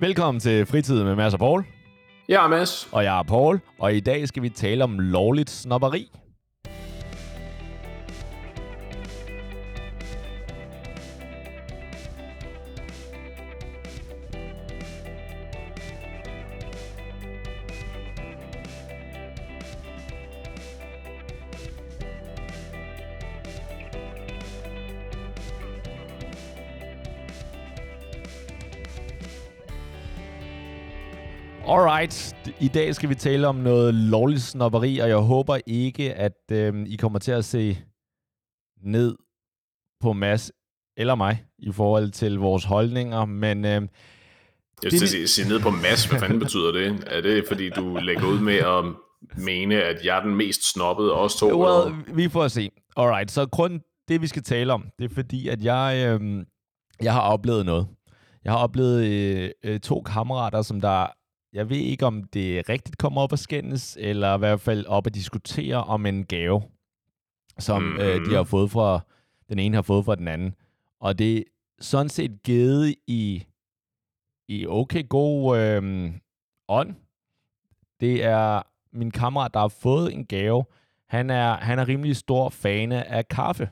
Velkommen til Fritid med Mads og Paul. Jeg er Mads. Og jeg er Paul, og i dag skal vi tale om lovligt snopperi. I dag skal vi tale om noget lovligt snopperi, og jeg håber ikke, at øhm, I kommer til at se ned på Mads eller mig i forhold til vores holdninger, men øhm, Jeg vil sige, sige ned på Mads, hvad fanden betyder det? Er det fordi, du lægger ud med at mene, at jeg er den mest snobbede af os to? well, eller? vi får se. Alright, så grund det vi skal tale om, det er fordi, at jeg, øhm, jeg har oplevet noget. Jeg har oplevet øh, øh, to kammerater, som der, jeg ved ikke om det rigtigt kommer op at skændes, eller i hvert fald op at diskutere om en gave, som mm-hmm. øh, de har fået fra, den ene har fået fra den anden. Og det er sådan set givet i, i okay god øh, ånd. Det er min kammerat, der har fået en gave. Han er, han er rimelig stor fan af kaffe.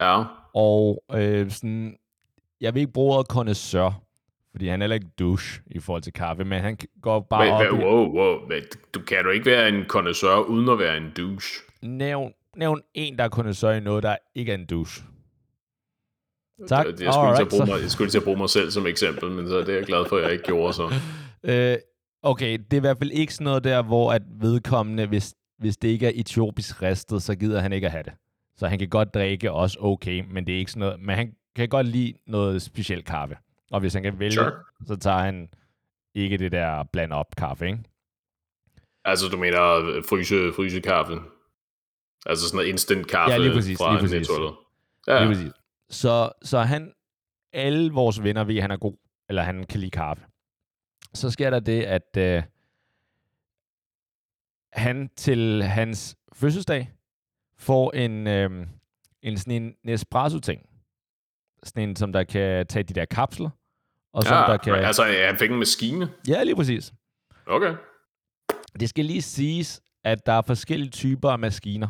Ja. Og øh, sådan, jeg vil ikke bruge ordet connoisseur, fordi han er heller ikke douche i forhold til kaffe, men han går bare Men, op wow, wow. Men Du kan du ikke være en connoisseur uden at være en douche? Nævn, nævn en, der er connoisseur i noget, der ikke er en douche. Tak. Jeg, jeg, skulle Alright, bruge så- mig, jeg skulle til at bruge mig selv som eksempel, men så det er jeg glad for, at jeg ikke gjorde så. Øh, okay, det er i hvert fald ikke sådan noget der, hvor at vedkommende, hvis, hvis det ikke er etiopisk ristet, så gider han ikke at have det. Så han kan godt drikke også okay, men det er ikke sådan noget, men han kan godt lide noget specielt kaffe. Og hvis han kan vælge, Sure. så tager han ikke det der bland op kaffe, ikke? Altså, du mener øh, fryse, fryse kaffe? Altså sådan noget instant kaffe Ja, lige præcis, fra lige præcis. Netto, eller? Ja. Ja, Lige præcis. Så, så han, alle vores venner ved, at han er god, eller han kan lide kaffe. Så sker der det, at øh, han til hans fødselsdag får en, øh, en sådan en Nespresso-ting. Sådan en, som der kan tage de der kapsler, og som ja der kan... altså, han fik en maskine. Ja, lige præcis. Okay. Det skal lige siges, at der er forskellige typer af maskiner.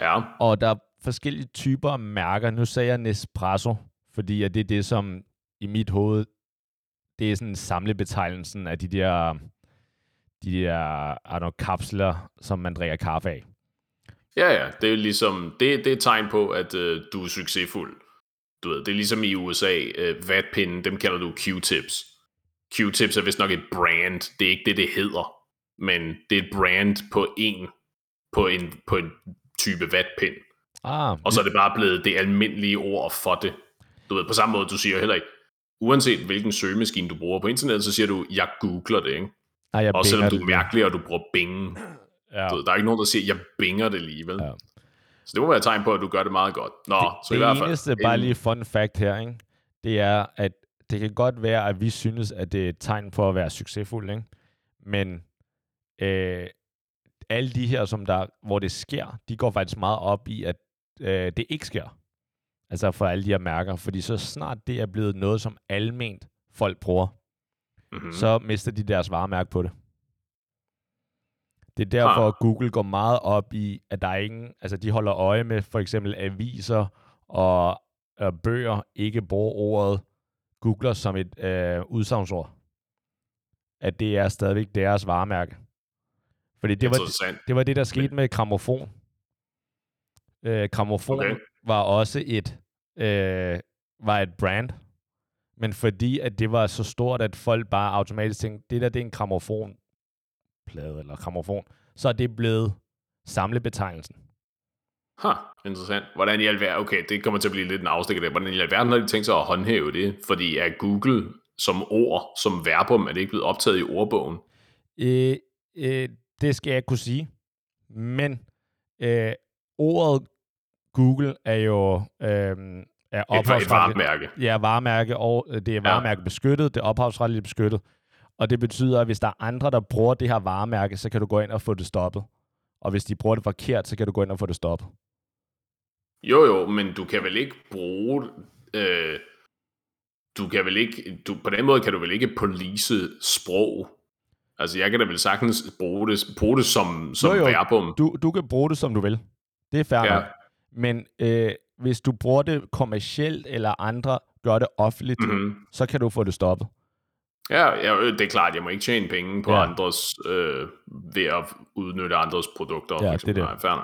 Ja, Og der er forskellige typer af mærker. Nu sagde jeg Nespresso, fordi at det er det, som i mit hoved, det er sådan samlebetegnelsen af de der, de der know, kapsler, som man drikker kaffe af. Ja, ja, det er ligesom, det, det er et tegn på, at øh, du er succesfuld. Du ved, det er ligesom i USA, øh, vatpinden, dem kalder du Q-tips. Q-tips er vist nok et brand, det er ikke det, det hedder, men det er et brand på en, på en, på en type vatpind. Ah, Og så er det bare blevet det almindelige ord for det. Du ved, på samme måde, du siger heller ikke, uanset hvilken søgemaskine du bruger på internettet, så siger du, jeg googler det, ikke? nej, jeg Også selvom du er mærkelig, og du bruger Bing. Ja. Du ved, der er ikke nogen, der siger, jeg binger det alligevel. Ja. Så det må være et tegn på, at du gør det meget godt. Nå, det, så i det hvert fald. eneste, bare lige fun fact her, ikke? det er, at det kan godt være, at vi synes, at det er et tegn på at være succesfuld, ikke? men øh, alle de her, som der, hvor det sker, de går faktisk meget op i, at øh, det ikke sker. Altså for alle de her mærker. Fordi så snart det er blevet noget, som alment folk bruger, Mm-hmm. mm. så mister de deres varemærke på det. Det er derfor, Ah. at Google går meget op i, at der er ingen, altså de holder øje med for eksempel aviser og øh, bøger ikke bruger ordet Googler som et øh, udsagnsord. At det er stadigvæk deres varemærke. Fordi det var, Interessant. det var det, der skete med gramofon. Øh, gramofon Okay. var også et, øh, var et brand. Men fordi at det var så stort, at folk bare automatisk tænkte, det der det er en gramofonplade eller gramofon, så er det blevet samlebetegnelsen. Ha, interessant. Hvordan i alverden, okay, det kommer til at blive lidt en afstikker der. Hvordan i alverden har de tænkt sig at håndhæve det? Fordi er Google som ord, som verbum, er det ikke blevet optaget i ordbogen? Øh, øh, det skal jeg kunne sige. Men øh, ordet Google er jo øh, er Et, et varemærke. Ja, varemærke, og øh, det er varemærke beskyttet, det er ophavsretligt beskyttet. Og det betyder, at hvis der er andre, der bruger det her varemærke, så kan du gå ind og få det stoppet. Og hvis de bruger det forkert, så kan du gå ind og få det stoppet. Jo, jo, men du kan vel ikke bruge... Øh, du kan vel ikke, du, på den måde kan du vel ikke police sprog. Altså, jeg kan da vel sagtens bruge det, bruge det som, som Jo, jo. verbum. Du, du kan bruge det, som du vil. Det er fair Ja. Men øh, hvis du bruger det kommercielt, eller andre gør det offentligt. Mm-hmm. så kan du få det stoppet. Ja, ja, øh, det er klart, jeg må ikke tjene penge på Ja. andres, øh, ved at udnytte andres produkter. Ja, det er det. Nej.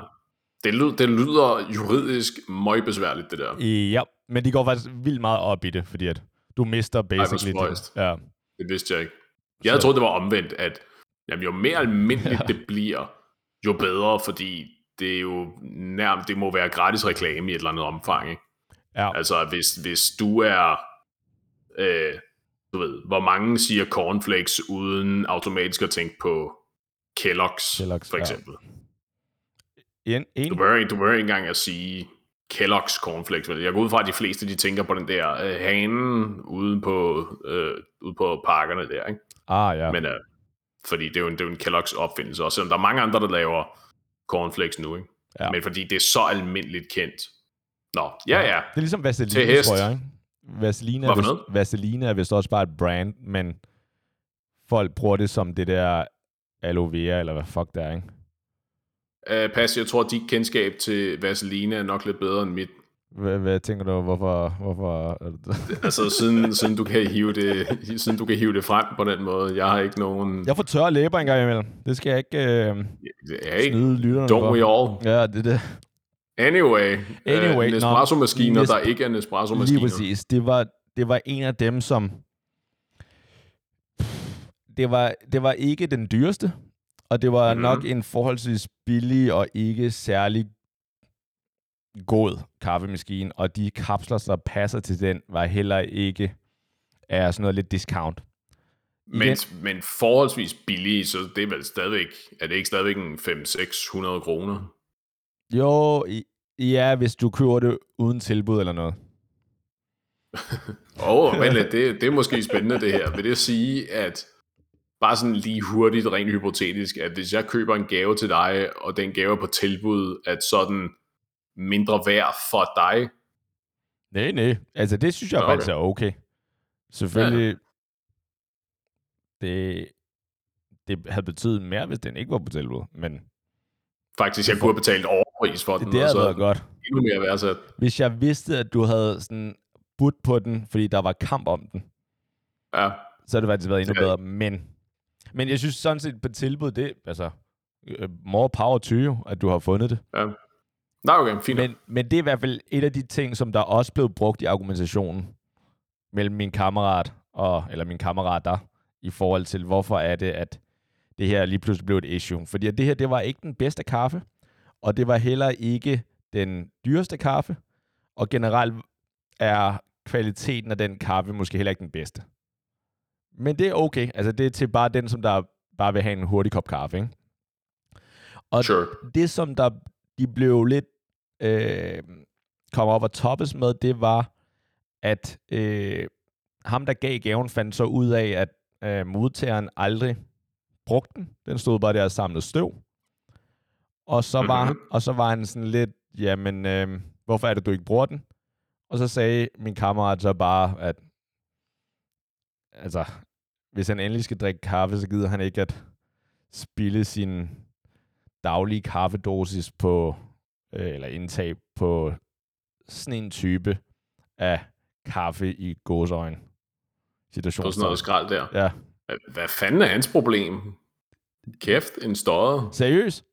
Det lyder, det lyder juridisk meget besværligt, det der. Ja, men de går faktisk vildt meget op i det, fordi at du mister basically spøjst. Ja. Det vidste jeg ikke. Jeg havde troet, det var omvendt, at jamen, jo mere almindeligt Ja. det bliver, jo bedre, fordi det er jo nærmest, det må være gratis reklame i et eller andet omfang. Ikke? Ja. Altså, hvis, hvis du er, øh, du ved, hvor mange siger cornflakes uden automatisk at tænke på Kellogg's, Kellogg's, for ja. eksempel. En, en, Du behøver, ikke- du behøver ikke engang at sige Kellogg's cornflakes. vel? Jeg går ud fra, at de fleste de tænker på den der øh, hanen ude på, øh, ude på parkerne der. Ikke? ah, ja. Men øh, fordi det er, jo en, det er jo en Kellogg's opfindelse, også selvom der er mange andre, der laver cornflakes nu. Ikke? Ja. Men fordi det er så almindeligt kendt. Nå, ja ja. Det er ligesom Til Vaseline, hest. tror jeg. Ikke? Vaseline, er vist? Vaseline er vist også bare et brand, men folk bruger det som det der aloe vera, eller hvad fuck det er, ikke? Uh, pas, jeg tror, at dit kendskab til Vaseline er nok lidt bedre end mit. Hvad, hvad tænker du, hvorfor... hvorfor Altså, siden, siden, du kan hive det, siden du kan hive det frem på den måde. Jeg har ikke nogen... jeg får tørre læber engang imellem. Det skal jeg ikke øh, Hey, snyde lytterne don't for. we all? Ja, det er det. Anyway, Anyway, nå. Nespresso-maskiner, Nes- der ikke er Lige Nespresso-maskiner. præcis. Det var, det var en af dem, som... Det var, det var ikke den dyreste, og det var mm-hmm. nok en forholdsvis billig og ikke særlig god kaffemaskine, og de kapsler, der passer til den, var heller ikke af sådan noget lidt discount. Men, men forholdsvis billige, så det er vel stadigvæk, er det ikke stadigvæk en 5-600 kroner? Jo, ja, hvis du køber det uden tilbud eller noget. Åh, oh, men det, det er måske spændende det her. Vil det sige, at bare sådan lige hurtigt, rent hypotetisk, at hvis jeg køber en gave til dig, og den gave er på tilbud, at sådan mindre værd for dig? Nej, nej. Altså, det synes jeg okay. faktisk er okay. Selvfølgelig, Ja. det, det havde betydet mere, hvis den ikke var på tilbud, men Faktisk, jeg kunne have betalt overpris for den, det og havde godt. endnu mere værdsat. Hvis jeg vidste, at du havde sådan budt på den, fordi der var kamp om den, Ja, så havde det faktisk været endnu Det er- bedre. Men, men jeg synes sådan set på tilbud, det altså øh, more power to you, at du har fundet det. ja. Nej, okay, fint. Men, men det er i hvert fald et af de ting, som der også blev brugt i argumentationen mellem min kammerat og, eller min kammerater, i forhold til, hvorfor er det, at det her lige pludselig blev et issue. Fordi at det her, det var ikke den bedste kaffe, og det var heller ikke den dyreste kaffe, og generelt er kvaliteten af den kaffe måske heller ikke den bedste. Men det er okay. Altså, det er til bare den, som der bare vil have en hurtig kop kaffe, ikke? Og Sure. det, som der de blev lidt øh, kom op og toppes med, det var, at øh, ham, der gav gaven, fandt så ud af, at øh, modtageren aldrig brugte den. Den stod bare der og samlede støv. Og så, var, Mhm. og så var han sådan lidt, jamen, øh, hvorfor er det, du ikke bruger den? Og så sagde min kammerat så bare, at altså, hvis han endelig skal drikke kaffe, så gider han ikke at spille sin daglige kaffedosis på, øh, eller indtag på sådan en type af kaffe i gåsøjne. På sådan noget Situation. skrald der. Ja. Hvad- Hvad fanden er hans problem? Kæft, en støder. Seriøst?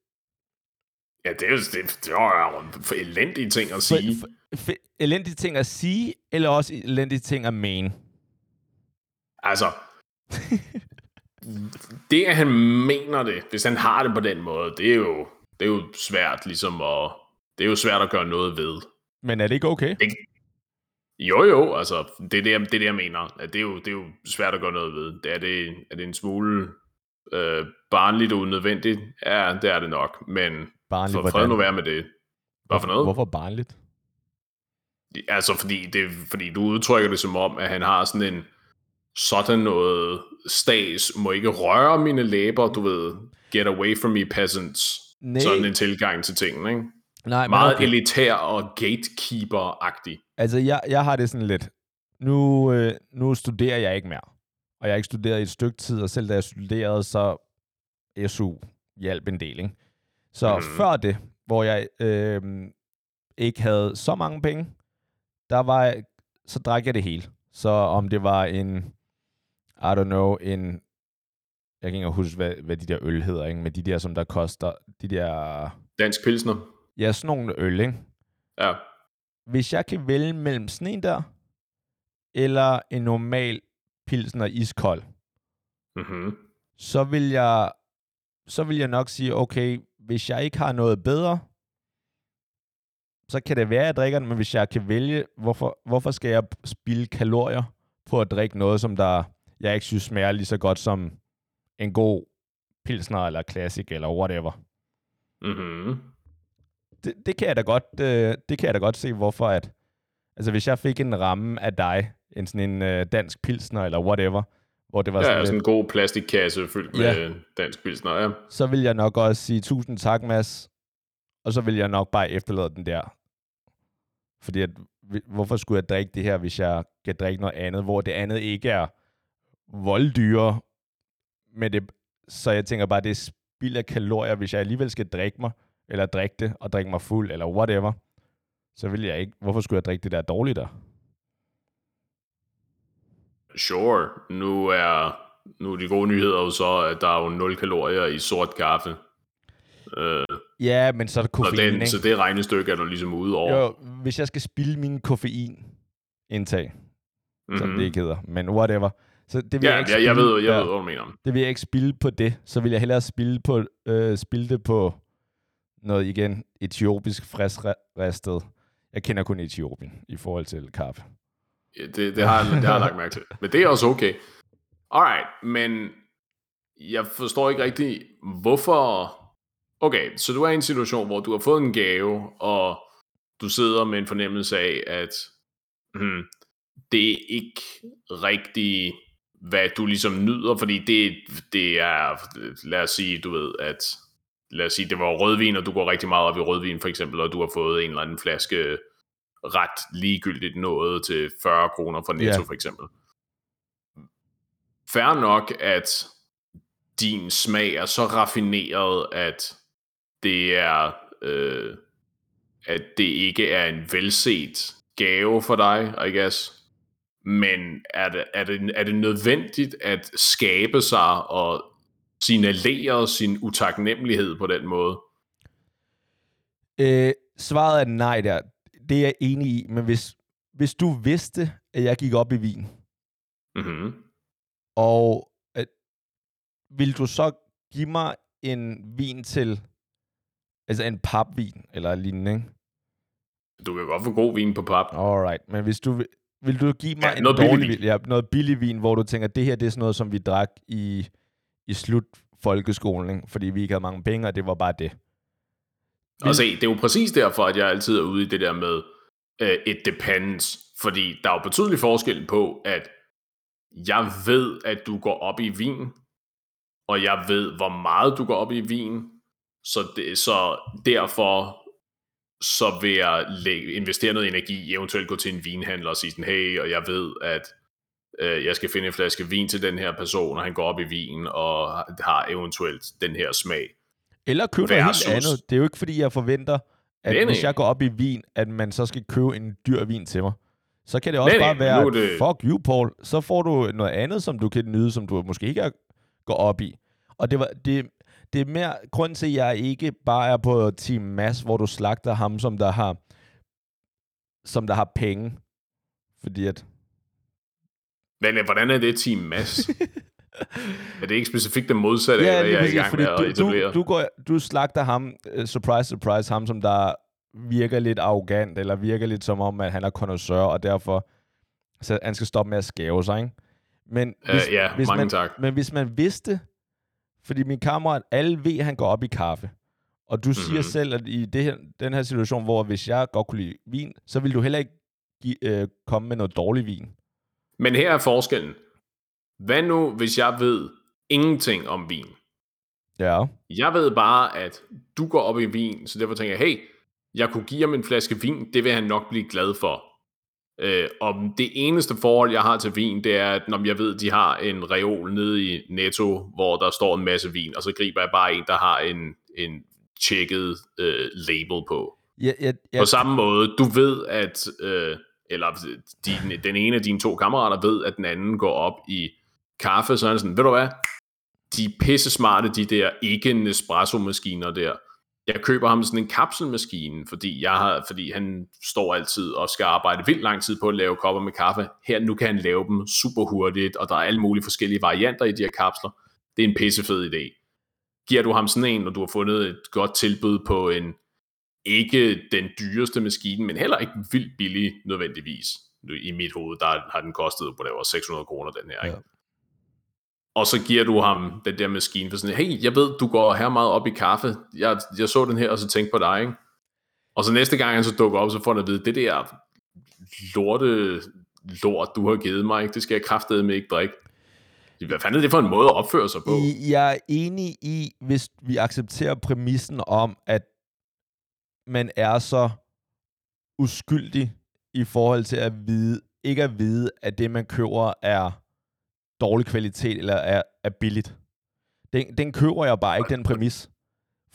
Ja, det er jo det, det var jo for elendige ting at sige. For, for, elendige ting at sige, eller også elendige ting at mene? Altså, det at han mener det, hvis han har det på den måde, det er jo, det er jo svært ligesom at, det er jo svært at gøre noget ved. Men er det ikke okay? Jo jo, altså, det er det, jeg, det, er det, jeg mener. At det, er jo, det er jo svært at gøre noget ved. Det er, det, er det en smule øh, barnligt og unødvendigt? Ja, det er det nok, men Barnligt, for fred nu være med det. Hvad for noget? Hvorfor barnligt? Altså, fordi, det, fordi du udtrykker det som om, at han har sådan en sådan noget stas, må ikke røre mine læber, du ved, get away from me peasants. Nej, Sådan en tilgang til tingene, ikke? nej Meget okay. elitær og gatekeeper-agtig. Altså, jeg, jeg har det sådan lidt. Nu, øh, nu nu studerer jeg ikke mere. Og jeg har ikke studeret i et stykke tid, og selv da jeg studerede, så SU hjalp en del, ikke? Så mm. før det, hvor jeg øh, ikke havde så mange penge, der var jeg, så drak jeg det hele. Så om det var en, I don't know, en, jeg kan ikke huske, hvad, hvad de der øl hedder, ikke? Men de der, som der koster, de der, Dansk pilsner. ja, sådan nogle øl, ikke? Ja. Hvis jeg kan vælge mellem sådan en der, eller en normal pilsner iskold, Mm-hmm. så vil jeg så vil jeg nok sige, okay, hvis jeg ikke har noget bedre, så kan det være, at jeg drikker den, men hvis jeg kan vælge, hvorfor, hvorfor skal jeg spille kalorier på at drikke noget, som der, jeg ikke synes smager lige så godt som en god pilsner eller classic eller whatever. Mm-hmm. Det, det kan jeg da godt, øh, det kan jeg da godt se, hvorfor at, altså hvis jeg fik en ramme af dig, en sådan en øh, dansk pilsner eller whatever, hvor det var Ja, sådan, sådan lidt, en god plastikkasse fyldt Ja. med dansk pilsner. Ja. så vil jeg nok også sige tusind tak, Mads. Og så vil jeg nok bare efterlade den der. Fordi at, hvorfor skulle jeg drikke det her, hvis jeg kan drikke noget andet, hvor det andet ikke er volddyre. Men det, så jeg tænker bare, det er spild af kalorier, hvis jeg alligevel skal drikke mig, eller drikke det, og drikke mig fuld, eller whatever. Så vil jeg ikke. Hvorfor skulle jeg drikke det der dårligt der? Sure. Nu er, nu er de gode nyheder jo så, at der er jo 0 kalorier i sort kaffe. Øh, Ja, men så er der så, koffein, den, ikke? så det regnestykke er du ligesom ude over. Jo, hvis jeg skal spille min koffein-indtag, mm-hmm. som Mhm. det ikke hedder, men whatever. Så det vil Ja, jeg ikke jeg, jeg, ved, jeg ja, ved, hvad du mener. Det vil jeg ikke spille på det. Så vil jeg hellere spille, på, øh, spille det på noget igen, etiopisk friskristet. Jeg kender kun Etiopien i forhold til kaffe. Ja, Det, det, har, det har jeg lagt mærke til. Men det er også okay. Alright, men jeg forstår ikke rigtig, hvorfor... Okay, så du er i en situation, hvor du har fået en gave, og du sidder med en fornemmelse af, at hmm, det er ikke rigtig, hvad du ligesom nyder, fordi det, det er, lad os sige, du ved, at lad os sige, det var rødvin, og du går rigtig meget op i rødvin for eksempel, og du har fået en eller anden flaske ret ligegyldigt noget til 40 kroner for Netto Ja. for eksempel. Fær nok, at din smag er så raffineret, at det er, øh, at det ikke er en velset gave for dig, I guess. Men er det, er det, er det nødvendigt at skabe sig og signalere sin utaknemmelighed på den måde? Øh, svaret er nej der. Det er jeg enig i. Men hvis, hvis du vidste, at jeg gik op i vin, Mm-hmm. og at, vil du så give mig en vin til, altså en papvin eller lignende, ikke? Du kan godt få god vin på pap. Alright, men hvis du vil, du give mig Ja, en noget billig dårlig vin. vin, ja, noget billig vin, hvor du tænker, det her det er sådan noget, som vi drak i, i slut folkeskolen, ikke? fordi vi ikke havde mange penge, og det var bare det. Og se, det er jo præcis derfor, at jeg altid er ude i det der med uh, it depends. Fordi der er jo betydelig forskel på, at jeg ved, at du går op i vin, og jeg ved, hvor meget du går op i vin, så, det, så derfor så vil jeg lægge, investere noget energi, eventuelt gå til en vinhandler og sige sådan, hey, og jeg ved, at øh, jeg skal finde en flaske vin til den her person, og han går op i vin og har eventuelt den her smag. Eller købe noget helt Versus- andet. Det er jo ikke, fordi jeg forventer, at Nej, hvis jeg går op i vin, at man så skal købe en dyr vin til mig. Så kan det også nej, bare være, det... fuck you, Paul. Så får du noget andet, som du kan nyde, som du måske ikke går op i. Og det, var, det, det er mere grund til, at jeg ikke bare er på Team Mass, hvor du slagter ham, som der har, som der har penge. Fordi at... Men øh, hvordan er det Team Mass? er det ikke specifikt det modsatte af, hvad jeg er i gang med at du, etablere? du, du, går, du slagter ham, uh, surprise, surprise, ham, som der virker lidt arrogant, eller virker lidt som om, at han er connoisseur, og derfor så han skal stoppe med at skæve sig, ikke? Men hvis, Øh, ja, hvis mange man, tak. Men hvis man vidste, fordi min kammerat, alle ved, at han går op i kaffe, og du mm-hmm. siger Mhm. selv, at i det her, den her situation, hvor hvis jeg godt kunne lide vin, så vil du heller ikke give, øh, komme med noget dårlig vin. Men her er forskellen. Hvad nu, hvis jeg ved ingenting om vin? Ja. Jeg ved bare, at du går op i vin, så derfor tænker jeg, hey, jeg kunne give ham en flaske vin, det vil han nok blive glad for. Øh, og det eneste forhold, jeg har til vin, det er, at når jeg ved, at de har en reol nede i Netto, hvor der står en masse vin, og så griber jeg bare en, der har en, en tjekket øh, label på. Ja, ja, ja. På samme måde, du ved, at, øh, eller din, den ene af dine to kammerater ved, at den anden går op i kaffe, så er det sådan, ved du hvad, de er pisse smarte, de der ikke Nespresso-maskiner der. Jeg køber ham sådan en kapselmaskine, fordi, jeg har, fordi han står altid og skal arbejde vildt lang tid på at lave kopper med kaffe. Her nu kan han lave dem super hurtigt, og der er alle mulige forskellige varianter i de her kapsler. Det er en pissefed idé. Giver du ham sådan en, når du har fundet et godt tilbud på en ikke den dyreste maskine, men heller ikke vildt billig nødvendigvis. I mit hoved, der har den kostet på det var 600 kroner, den her. Ikke? Ja og så giver du ham den der maskine for sådan, hey, jeg ved, du går her meget op i kaffe, jeg, jeg så den her, og så tænkte på dig, ikke? Og så næste gang han så dukker op, så får han at vide, det der lorte lort, du har givet mig, ikke? det skal jeg kraftedeme med ikke drikke. Hvad fanden er det for en måde at opføre sig på? Jeg er enig i, hvis vi accepterer præmissen om, at man er så uskyldig i forhold til at vide, ikke at vide, at det, man køber, er dårlig kvalitet eller er, er billigt. Den, den køber jeg bare ikke, den præmis.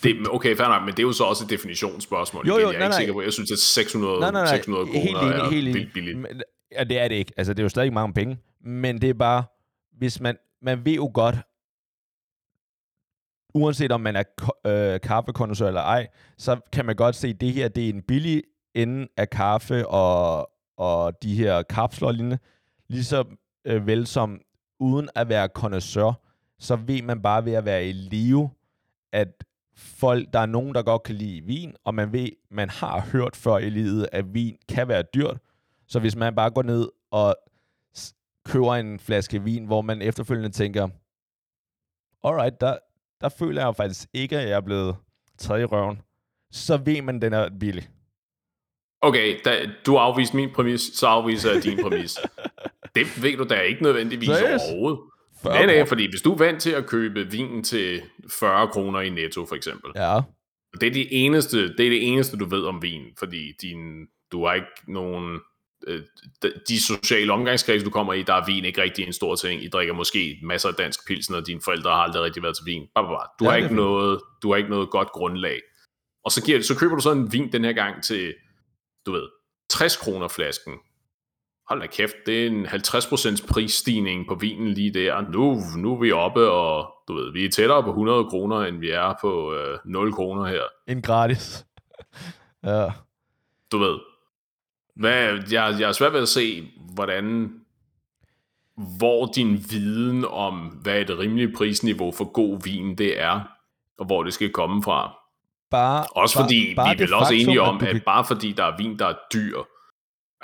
Det, okay, fair nok, men det er jo så også et definitionsspørgsmål. Jo, jo, jeg er nej, ikke nej. sikker på, jeg synes, at 600, nej, nej, nej, 600 kroner helt er helt vildt billigt. Men, ja, det er det ikke. Altså, det er jo stadig mange penge. Men det er bare, hvis man, man ved jo godt, uanset om man er øh, kaffekondensør eller ej, så kan man godt se, at det her det er en billig ende af kaffe og, og de her kapsler og lignende. Ligesom øh, vel som uden at være connoisseur, så ved man bare ved at være i live, at folk, der er nogen, der godt kan lide vin, og man ved, man har hørt før i livet, at vin kan være dyrt. Så hvis man bare går ned og køber en flaske vin, hvor man efterfølgende tænker, alright, der, der føler jeg faktisk ikke, at jeg er blevet taget i røven, så ved man, at den er billig. Okay, da, du afviser min præmis, så afviser jeg din præmis det ved du da ikke nødvendigvis Seriøs? overhovedet. Nej, nej, fordi hvis du er vant til at købe vin til 40 kroner i netto, for eksempel. Ja. Det er det eneste, det er det eneste, du ved om vin, fordi din, du har ikke nogen øh, de sociale omgangskreds, du kommer i, der er vin ikke rigtig en stor ting. I drikker måske masser af dansk pilsen, og dine forældre har aldrig rigtig været til vin. Du, ja, har ikke noget, du har ikke noget godt grundlag. Og så, giver, så køber du så en vin den her gang til, du ved, 60 kroner flasken hold da kæft, det er en 50% prisstigning på vinen lige der. Nu, nu er vi oppe, og du ved, vi er tættere på 100 kroner, end vi er på øh, 0 kroner her. En gratis. ja. Du ved, hvad, jeg, jeg er svært ved at se, hvordan, hvor din viden om, hvad et rimeligt prisniveau for god vin det er, og hvor det skal komme fra. Bare, også fordi bare, bare vi er vel også enige om, at, at bare fordi der er vin, der er dyr,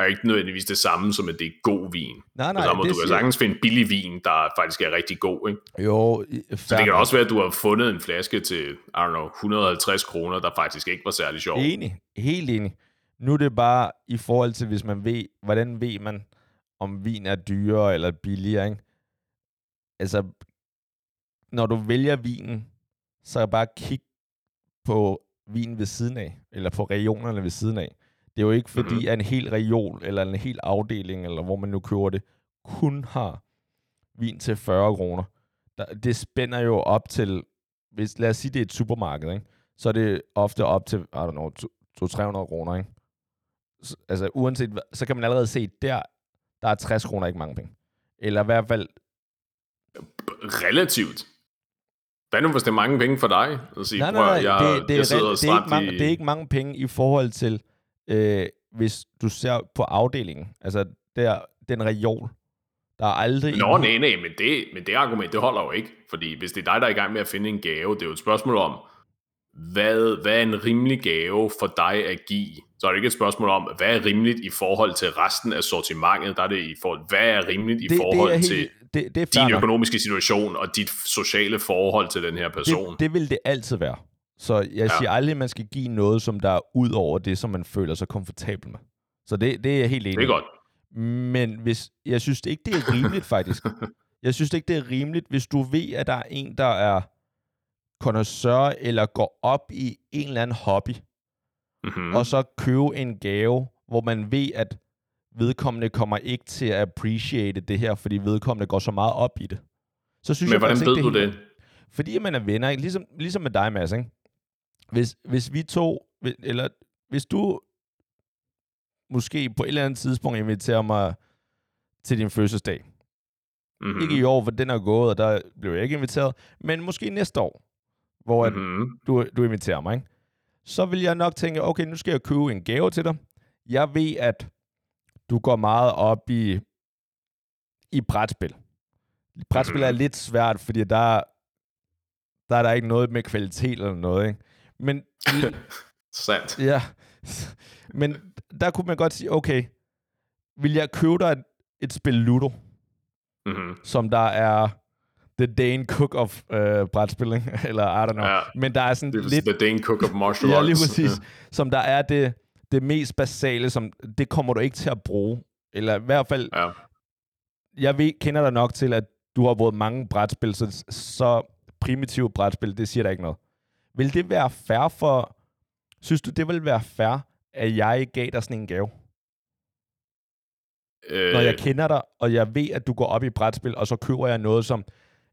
er ikke nødvendigvis det samme som, at det er god vin. Nej, nej, må du kan sagtens finde billig vin, der faktisk er rigtig god, ikke? Jo, Så det kan også være, at du har fundet en flaske til, I don't know, 150 kroner, der faktisk ikke var særlig sjov. Enig, helt enig. Nu er det bare i forhold til, hvis man ved, hvordan ved man, om vin er dyrere eller billigere, ikke? Altså, når du vælger vinen, så bare kig på vinen ved siden af, eller på regionerne ved siden af. Det er jo ikke fordi, mm-hmm. at en hel region, eller en hel afdeling, eller hvor man nu køber det, kun har vin til 40 kroner. det spænder jo op til, hvis, lad os sige, det er et supermarked, ikke? så er det ofte op til, I don't know, 200-300 kroner. Ikke? Så, altså uanset så kan man allerede se, der, der er 60 kroner ikke mange penge. Eller i hvert fald... Relativt. Hvad nu, hvis det er mange penge for dig? At sige, nej, nej, nej, jeg, det, det, jeg sidder det, det, er ikke mange, i... det er ikke mange penge i forhold til, øh, hvis du ser på afdelingen, altså der, den region, der er aldrig... Nå, nej, nej, men det, men det argument, det holder jo ikke. Fordi hvis det er dig, der er i gang med at finde en gave, det er jo et spørgsmål om, hvad, hvad er en rimelig gave for dig at give? Så er det ikke et spørgsmål om, hvad er rimeligt i forhold til resten af sortimentet? Der er det i forhold, hvad er rimeligt i det, forhold det helt, til det, det er din økonomiske situation og dit sociale forhold til den her person? Det, det vil det altid være. Så jeg ja. siger aldrig, at man skal give noget, som der er ud over det, som man føler sig komfortabel med. Så det, det er jeg helt enig Det er godt. Men hvis, jeg synes ikke, det er rimeligt faktisk. jeg synes ikke, det er rimeligt, hvis du ved, at der er en, der er connoisseur eller går op i en eller anden hobby, mm-hmm. og så købe en gave, hvor man ved, at vedkommende kommer ikke til at appreciate det her, fordi vedkommende går så meget op i det. Så synes Men jeg hvordan faktisk ikke, ved du det? Fordi man er venner, ikke? Ligesom, ligesom med dig, Mads, ikke? Hvis, hvis vi to, eller hvis du måske på et eller andet tidspunkt inviterer mig til din fødselsdag. Mm-hmm. Ikke i år, for den er gået, og der blev jeg ikke inviteret, men måske næste år, hvor Mm-hmm. du, du inviterer mig, ikke? så vil jeg nok tænke, okay, nu skal jeg købe en gave til dig. Jeg ved, at du går meget op i, i brætspil. Brætspil Mhm. er lidt svært, fordi der, der er der ikke noget med kvalitet eller noget, ikke? Men Sandt. Ja, men der kunne man godt sige, okay, vil jeg købe dig et, et spil Ludo, Mm-hmm. som der er The Dane Cook of uh, brætspil, eller I don't know. Ja, Men der er sådan det er lidt, The Dane Cook of Martial ja, Arts. lige præcis, som der er det, det mest basale, som det kommer du ikke til at bruge. Eller i hvert fald, Ja. jeg ved, kender dig nok til, at du har brugt mange brætspil, så, så primitive brætspil, det siger der ikke noget. Vil det være fair for... Synes du, det vil være fair, at jeg gav dig sådan en gave? Øh, Når jeg kender dig, og jeg ved, at du går op i brætspil, og så køber jeg noget som...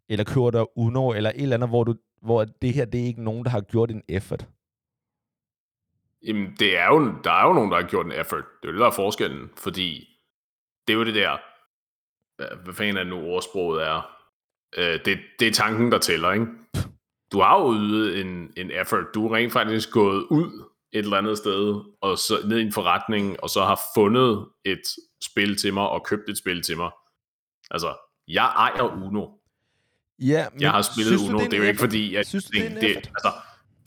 Eller køber dig Uno, eller et eller andet, hvor, du, hvor det her, det er ikke nogen, der har gjort en effort. Jamen, det er jo, der er jo nogen, der har gjort en effort. Det er jo det, der er forskellen. Fordi det er jo det der... øh, Hvad fanden er det nu ordsproget er? Øh, det, det er tanken, der tæller, ikke? Du har jo ydet en, en effort. Du er rent faktisk gået ud et eller andet sted, og så ned i en forretning, og så har fundet et spil til mig, og købt et spil til mig. Altså, jeg ejer Uno. Ja, men Jeg har spillet Uno, det, en det er jo ikke fordi, at Synes du, det er det, det, altså,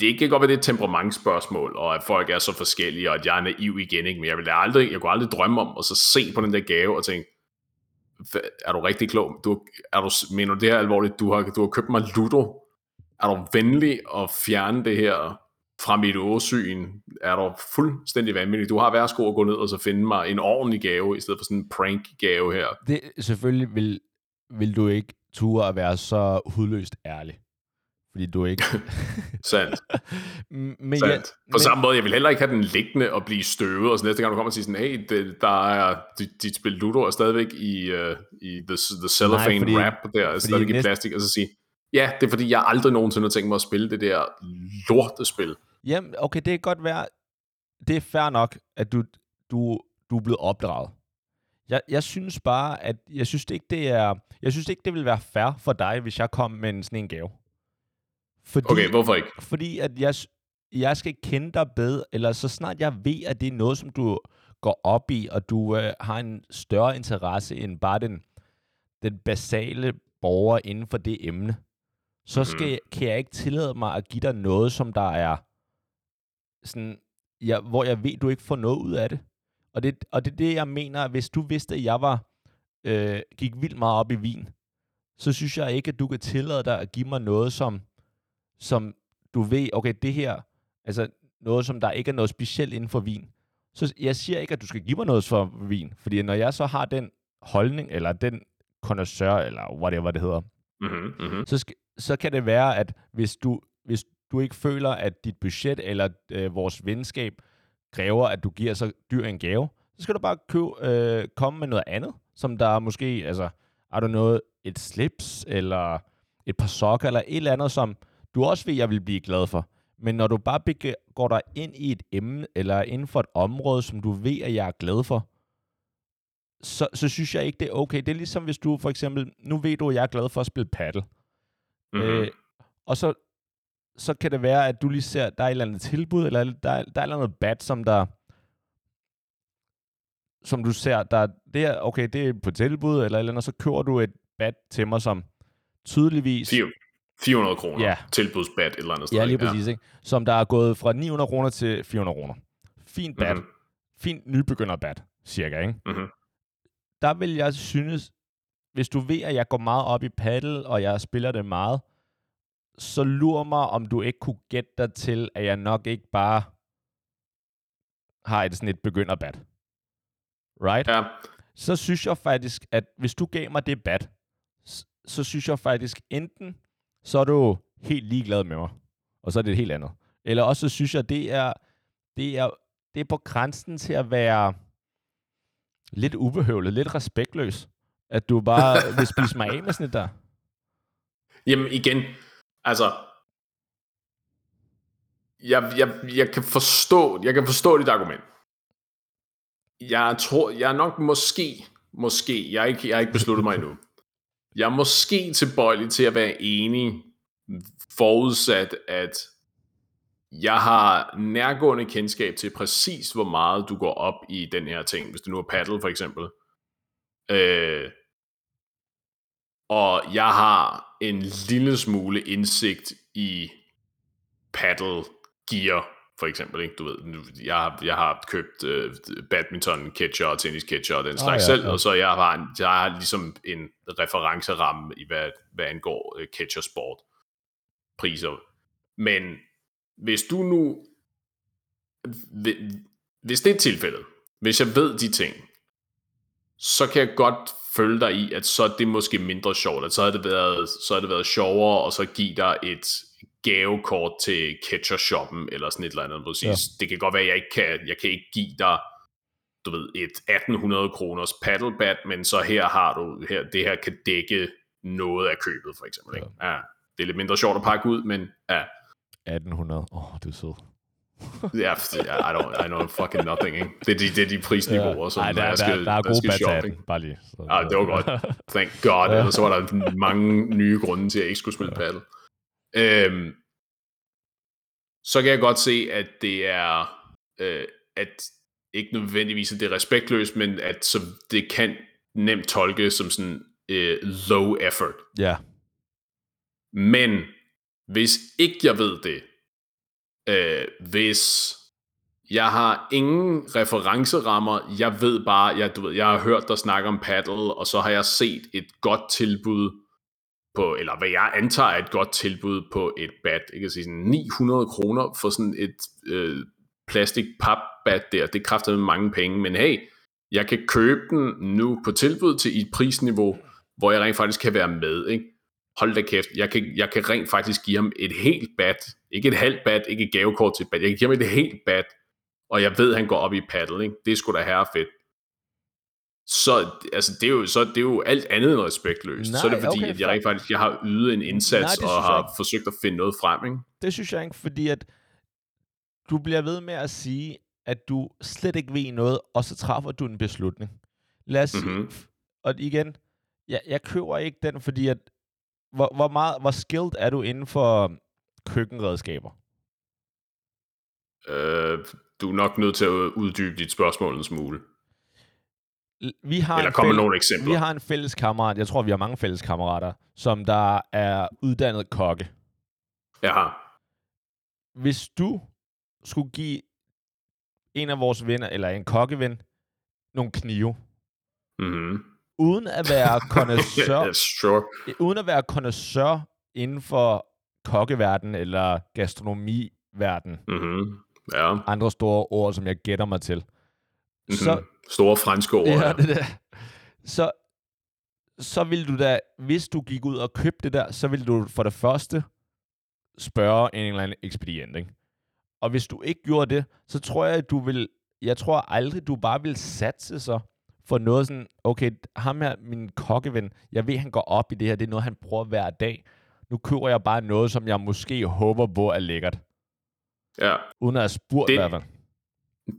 det er ikke godt, at det er et temperamentsspørgsmål, og at folk er så forskellige, og at jeg er naiv igen, ikke? men jeg, vil aldrig, jeg kunne aldrig drømme om at så se på den der gave og tænke, "Hva- er du rigtig klog? Du, er du, mener du det her alvorligt? Du har, du har købt mig Ludo. Er du venlig at fjerne det her fra mit åsyn? Er du fuldstændig vanvittig? Du har værsgo at gå ned og så finde mig en ordentlig gave, i stedet for sådan en prank-gave her. Det, selvfølgelig vil, vil du ikke ture at være så hudløst ærlig. Fordi du ikke... Sandt. Men Sandt. jeg, På men, samme måde, jeg vil heller ikke have den liggende og blive støvet, og så næste gang du kommer og siger sådan, hey, det, der er, dit, dit spil Ludo er stadigvæk i, uh, i the, the cellophane fordi- wrap der, er stadigvæk i næste- plastik, og så sige, ja, det er fordi, jeg aldrig nogensinde har tænkt mig at spille det der lortespil. Jamen, okay, det kan godt være... Det er fair nok, at du, du, du er blevet opdraget. Jeg, jeg synes bare, at jeg synes ikke, det er... Jeg synes ikke, det vil være fair for dig, hvis jeg kom med en, sådan en gave. Fordi, Okay, hvorfor ikke? fordi at jeg, jeg skal kende dig bedre, eller så snart jeg ved, at det er noget, som du går op i, og du øh, har en større interesse end bare den, den basale borger inden for det emne, så skal, Mhm. jeg, kan jeg ikke tillade mig at give dig noget, som der er sådan, ja, hvor jeg ved, du ikke får noget ud af det. Og det, og det er det, jeg mener, at hvis du vidste, at jeg var, øh, gik vildt meget op i vin, så synes jeg ikke, at du kan tillade dig at give mig noget, som, som du ved, okay, det her, altså noget, som der ikke er noget specielt inden for vin. Så jeg siger ikke, at du skal give mig noget for vin, fordi når jeg så har den holdning, eller den connoisseur, eller whatever det hedder, mm-hmm. så, skal, så kan det være, at hvis du, hvis du ikke føler, at dit budget eller øh, vores venskab kræver, at du giver så dyr en gave, så skal du bare købe, øh, komme med noget andet, som der er måske, altså, er du noget, et slips, eller et par sokker, eller et eller andet, som du også ved, jeg vil blive glad for. Men når du bare går dig ind i et emne, eller inden for et område, som du ved, at jeg er glad for, så, så synes jeg ikke, det er okay. Det er ligesom, hvis du for eksempel, nu ved du, at jeg er glad for at spille paddle. Mm-hmm. Øh, og så, så kan det være, at du lige ser, der er et eller andet tilbud, eller der, der er et eller andet bat, som der som du ser, der det er, okay, det er på tilbud, eller eller andet, så køber du et bat til mig, som tydeligvis... 400 kroner. Ja. Tilbudsbat et eller andet sted. Ja, lige præcis, ikke? Som der er gået fra 900 kroner til 400 kroner. Fint bat. Mhm. Fint nybegynderbat, cirka, ikke? Mhm. Der vil jeg synes, hvis du ved, at jeg går meget op i paddle, og jeg spiller det meget, så lur mig, om du ikke kunne gætte dig til, at jeg nok ikke bare har et sådan et begynderbat. Right? Ja, så synes jeg faktisk, at hvis du gav mig det bat, så synes jeg faktisk, enten så er du helt ligeglad med mig, og så er det et helt andet. Eller også så synes jeg, det er, det er, det er på grænsen til at være, lidt ubehøvlet, lidt respektløs, at du bare vil spise mig af med sådan et der. Jamen igen, altså, jeg, jeg, jeg kan forstå, jeg kan forstå dit argument. Jeg tror, jeg er nok måske, måske, jeg har ikke, jeg har ikke besluttet mig endnu. Jeg er måske tilbøjelig til at være enig, forudsat at jeg har nærgående kendskab til præcis, hvor meget du går op i den her ting, hvis du nu er paddle for eksempel. Øh, og jeg har en lille smule indsigt i paddle gear, for eksempel. Ikke? Du ved, jeg, har, jeg har købt øh, badminton catcher og tennis catcher og den slags oh, ja, selv, ja. og så jeg har, en, jeg har ligesom en referenceramme i, hvad, hvad angår øh, catchersport priser. Men hvis du nu, hvis det er tilfældet, hvis jeg ved de ting, så kan jeg godt følge dig i, at så er det måske mindre sjovt, at så har det været, så har det været sjovere, og så give dig et gavekort til Shoppen, eller sådan et eller andet. Præcis. Ja. Det kan godt være, at jeg ikke kan, jeg kan ikke give dig du ved, et 1800 kroners paddlebat, men så her har du, her, det her kan dække noget af købet, for eksempel. Ikke? Ja. ja. Det er lidt mindre sjovt at pakke ud, men ja. 1800, åh, oh, du er sød. Ja, I, don't, I know fucking nothing, ikke? Det er de, det er de prisniveauer, som Ej, der, der, skal, der, der er gode bad shopping. bare lige. Så, ah, det var godt. Thank God. Ellers så var der mange nye grunde til, at jeg ikke skulle spille paddle. Øhm, så kan jeg godt se, at det er, øh, at ikke nødvendigvis, at det er respektløst, men at så det kan nemt tolke som sådan øh, low effort. Ja. Men hvis ikke jeg ved det, øh, hvis jeg har ingen referencerammer, jeg ved bare, jeg, du ved, jeg har hørt dig snakke om paddle, og så har jeg set et godt tilbud på, eller hvad jeg antager er et godt tilbud på et bat. ikke? kan sige sådan 900 kroner for sådan et øh, plastik pap bat der. Det kræfter med mange penge, men hey, jeg kan købe den nu på tilbud til et prisniveau, hvor jeg rent faktisk kan være med. Ikke? Hold da kæft, jeg kan, jeg kan rent faktisk give ham et helt bat. Ikke et halvt bat, ikke et gavekort til et bat. Jeg kan give ham et helt bat, og jeg ved, at han går op i paddle. Ikke? Det er sgu da herre fedt så, altså, det er jo, så det er jo alt andet end respektløst. Nej, så er det fordi, okay, at jeg rent faktisk jeg har ydet en indsats Nej, og har forsøgt at finde noget frem. Ikke? Det synes jeg ikke, fordi at du bliver ved med at sige, at du slet ikke ved noget, og så træffer du en beslutning. Lad os mm-hmm. sige, og igen, jeg, jeg køber ikke den, fordi at, hvor, hvor, meget, hvor skilled er du inden for køkkenredskaber? Øh, du er nok nødt til at uddybe dit spørgsmål en smule vi har Eller kommer nogle eksempler? Vi har en fælles kammerat, jeg tror, vi har mange fælles kammerater, som der er uddannet kokke. Ja. Hvis du skulle give en af vores venner, eller en kokkeven, nogle knive, mm-hmm. Uden at være connoisseur, sure. uden at være connoisseur inden for kokkeverdenen eller gastronomiverden, mm-hmm. ja. andre store ord, som jeg gætter mig til, mm-hmm. så Store franske ord. Ja, det der. Så, så vil du da, hvis du gik ud og købte det der, så vil du for det første spørge en eller anden ekspedient, ikke? Og hvis du ikke gjorde det, så tror jeg, at du vil, jeg tror aldrig, du bare vil satse sig for noget sådan, okay, ham her, min kokkeven, jeg ved, han går op i det her, det er noget, han bruger hver dag. Nu køber jeg bare noget, som jeg måske håber på er lækkert. Ja. Uden at have spurgt det, i hvert fald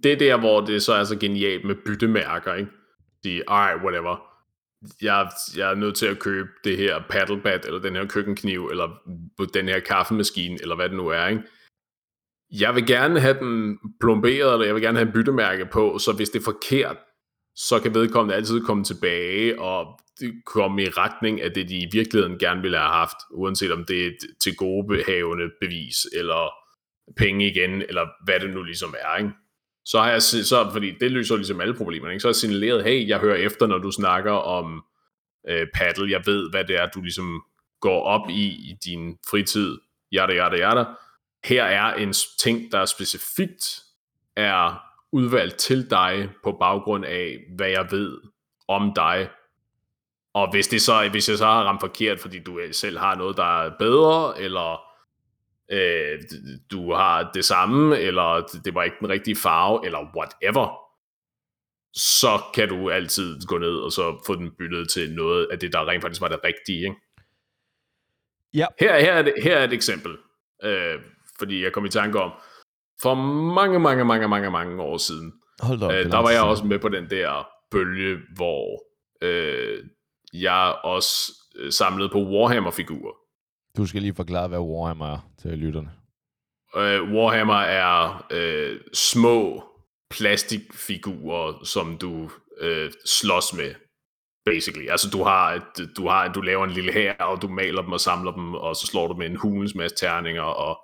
det er der, hvor det så er så genialt med byttemærker, ikke? De, alright, whatever. Jeg, jeg er nødt til at købe det her paddlebat, eller den her køkkenkniv, eller den her kaffemaskine, eller hvad det nu er, ikke? Jeg vil gerne have den plomberet, eller jeg vil gerne have en byttemærke på, så hvis det er forkert, så kan vedkommende altid komme tilbage og komme i retning af det, de i virkeligheden gerne ville have haft, uanset om det er et til gode behavende bevis, eller penge igen, eller hvad det nu ligesom er, ikke? så har jeg, så, fordi det løser ligesom alle problemer, ikke? så har jeg signaleret, hey, jeg hører efter, når du snakker om øh, paddle, jeg ved, hvad det er, du ligesom går op i i din fritid, jada, jada, jada. Her er en ting, der specifikt er udvalgt til dig på baggrund af, hvad jeg ved om dig. Og hvis, det så, hvis jeg så har ramt forkert, fordi du selv har noget, der er bedre, eller øh, du har det samme, eller det var ikke den rigtige farve, eller whatever, så kan du altid gå ned og så få den byttet til noget af det, der rent faktisk var det rigtige. Ikke? Ja. Her, her, er det, her er et eksempel, øh, fordi jeg kom i tanke om, for mange, mange, mange, mange, mange år siden, Hold da op, øh, der var jeg siden. også med på den der bølge, hvor øh, jeg også øh, samlede på Warhammer-figurer. Du skal lige forklare, hvad Warhammer er til lytterne. Øh, Warhammer er øh, små plastikfigurer, som du øh, slås med, basically. Altså du har, et, du har, du laver en lille her, og du maler dem og samler dem, og så slår du med en hulens masse terninger, og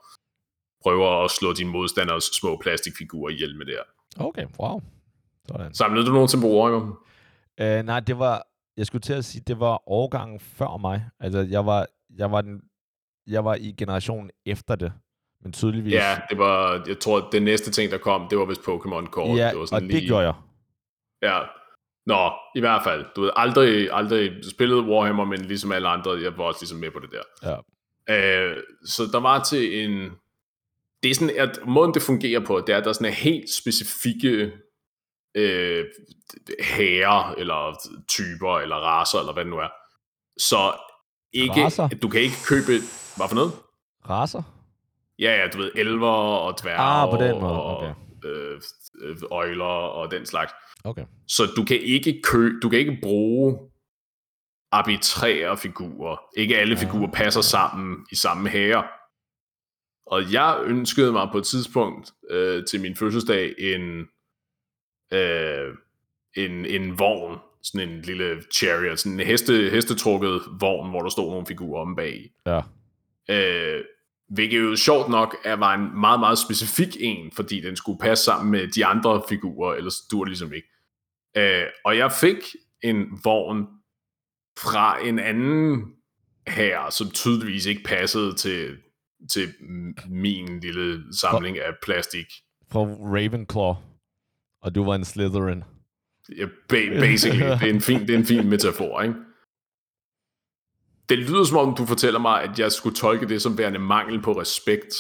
prøver at slå dine modstanders små plastikfigurer ihjel med det her. Okay, wow. Sådan. Samlede du nogensinde på Warhammer? Øh, nej, det var, jeg skulle til at sige, det var årgangen før mig. Altså, jeg var, jeg var, den, jeg var i generationen efter det. Men tydeligvis. Ja, det var, jeg tror, det næste ting, der kom, det var vist Pokémon kort. ja det var og det gjorde jeg. Ja. Nå, i hvert fald. Du ved, aldrig, aldrig spillet Warhammer, men ligesom alle andre, jeg var også ligesom med på det der. Ja. Øh, så der var til en... Det er sådan, at måden det fungerer på, det er, at der er sådan en helt specifikke øh, herrer, eller typer, eller raser, eller hvad det nu er. Så ikke, Racer? du kan ikke købe... Hvad for noget? Raser? Ja, ja, du ved, elver og dværge Ah, på den måde, og okay. øh, øh, øjler og den slags. Okay. Så du kan ikke kø, du kan ikke bruge arbitrære figurer. Ikke alle Ah. figurer passer sammen i samme herre. Og jeg ønskede mig på et tidspunkt øh, til min fødselsdag en, øh, en, en vogn, sådan en lille chariot, sådan en heste, hestetrukket vogn, hvor der stod nogle figurer om bag. Ja. Øh, hvilket jo sjovt nok er, var en meget, meget specifik en, fordi den skulle passe sammen med de andre figurer, ellers dur det ligesom ikke. Øh, og jeg fik en vogn fra en anden her, som tydeligvis ikke passede til, til min lille samling af plastik. Fra Ravenclaw. Og du var en Slytherin. Ja, ba- basically, det er en fin, det er en fin metafor, ikke? Det lyder som om, du fortæller mig, at jeg skulle tolke det som værende mangel på respekt.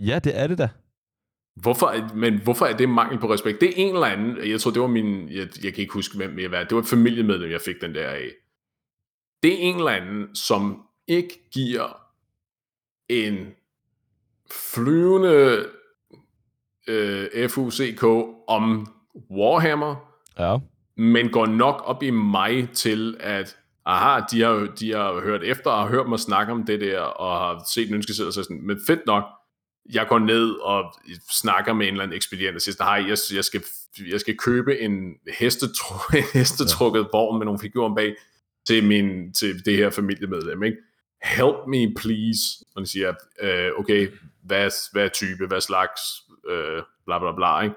Ja, det er det da. Hvorfor, men hvorfor er det mangel på respekt? Det er en eller anden, jeg tror det var min, jeg, jeg kan ikke huske hvem jeg var, det var et familiemedlem, jeg fik den der af. Det er en eller anden, som ikke giver en flyvende øh, FUCK om Warhammer, Ja. men går nok op i mig til, at aha, de har, de har hørt efter og har hørt mig snakke om det der, og har set en ønskeseddel, og så sådan, men fedt nok, jeg går ned og snakker med en eller anden ekspedient og siger, hej, jeg, jeg, skal, jeg skal købe en, hestetru, en hestetrukket vogn med nogle figurer bag til, min, til det her familiemedlem, ikke? Help me, please. Og de siger, øh, okay, hvad, hvad type, hvad slags, øh, bla bla bla, ikke?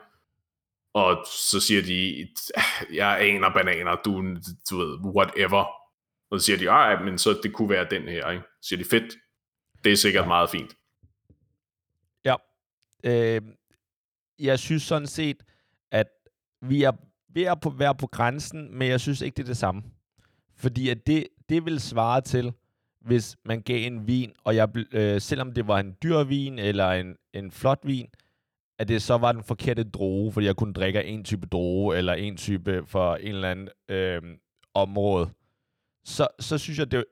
Og så siger de, jeg aner bananer, du, du ved, whatever. Og så siger de, ej, men så det kunne være den her, ikke? Så siger de, fedt, det er sikkert ja. meget fint. Ja. Øh, jeg synes sådan set, at vi er ved at være på grænsen, men jeg synes ikke, det er det samme. Fordi at det, det vil svare til, hvis man gav en vin, og jeg, øh, selvom det var en dyr vin eller en, en flot vin, at det så var den forkerte droge, fordi jeg kun drikker en type droge, eller en type for en eller anden øh, område, så, så synes jeg, det,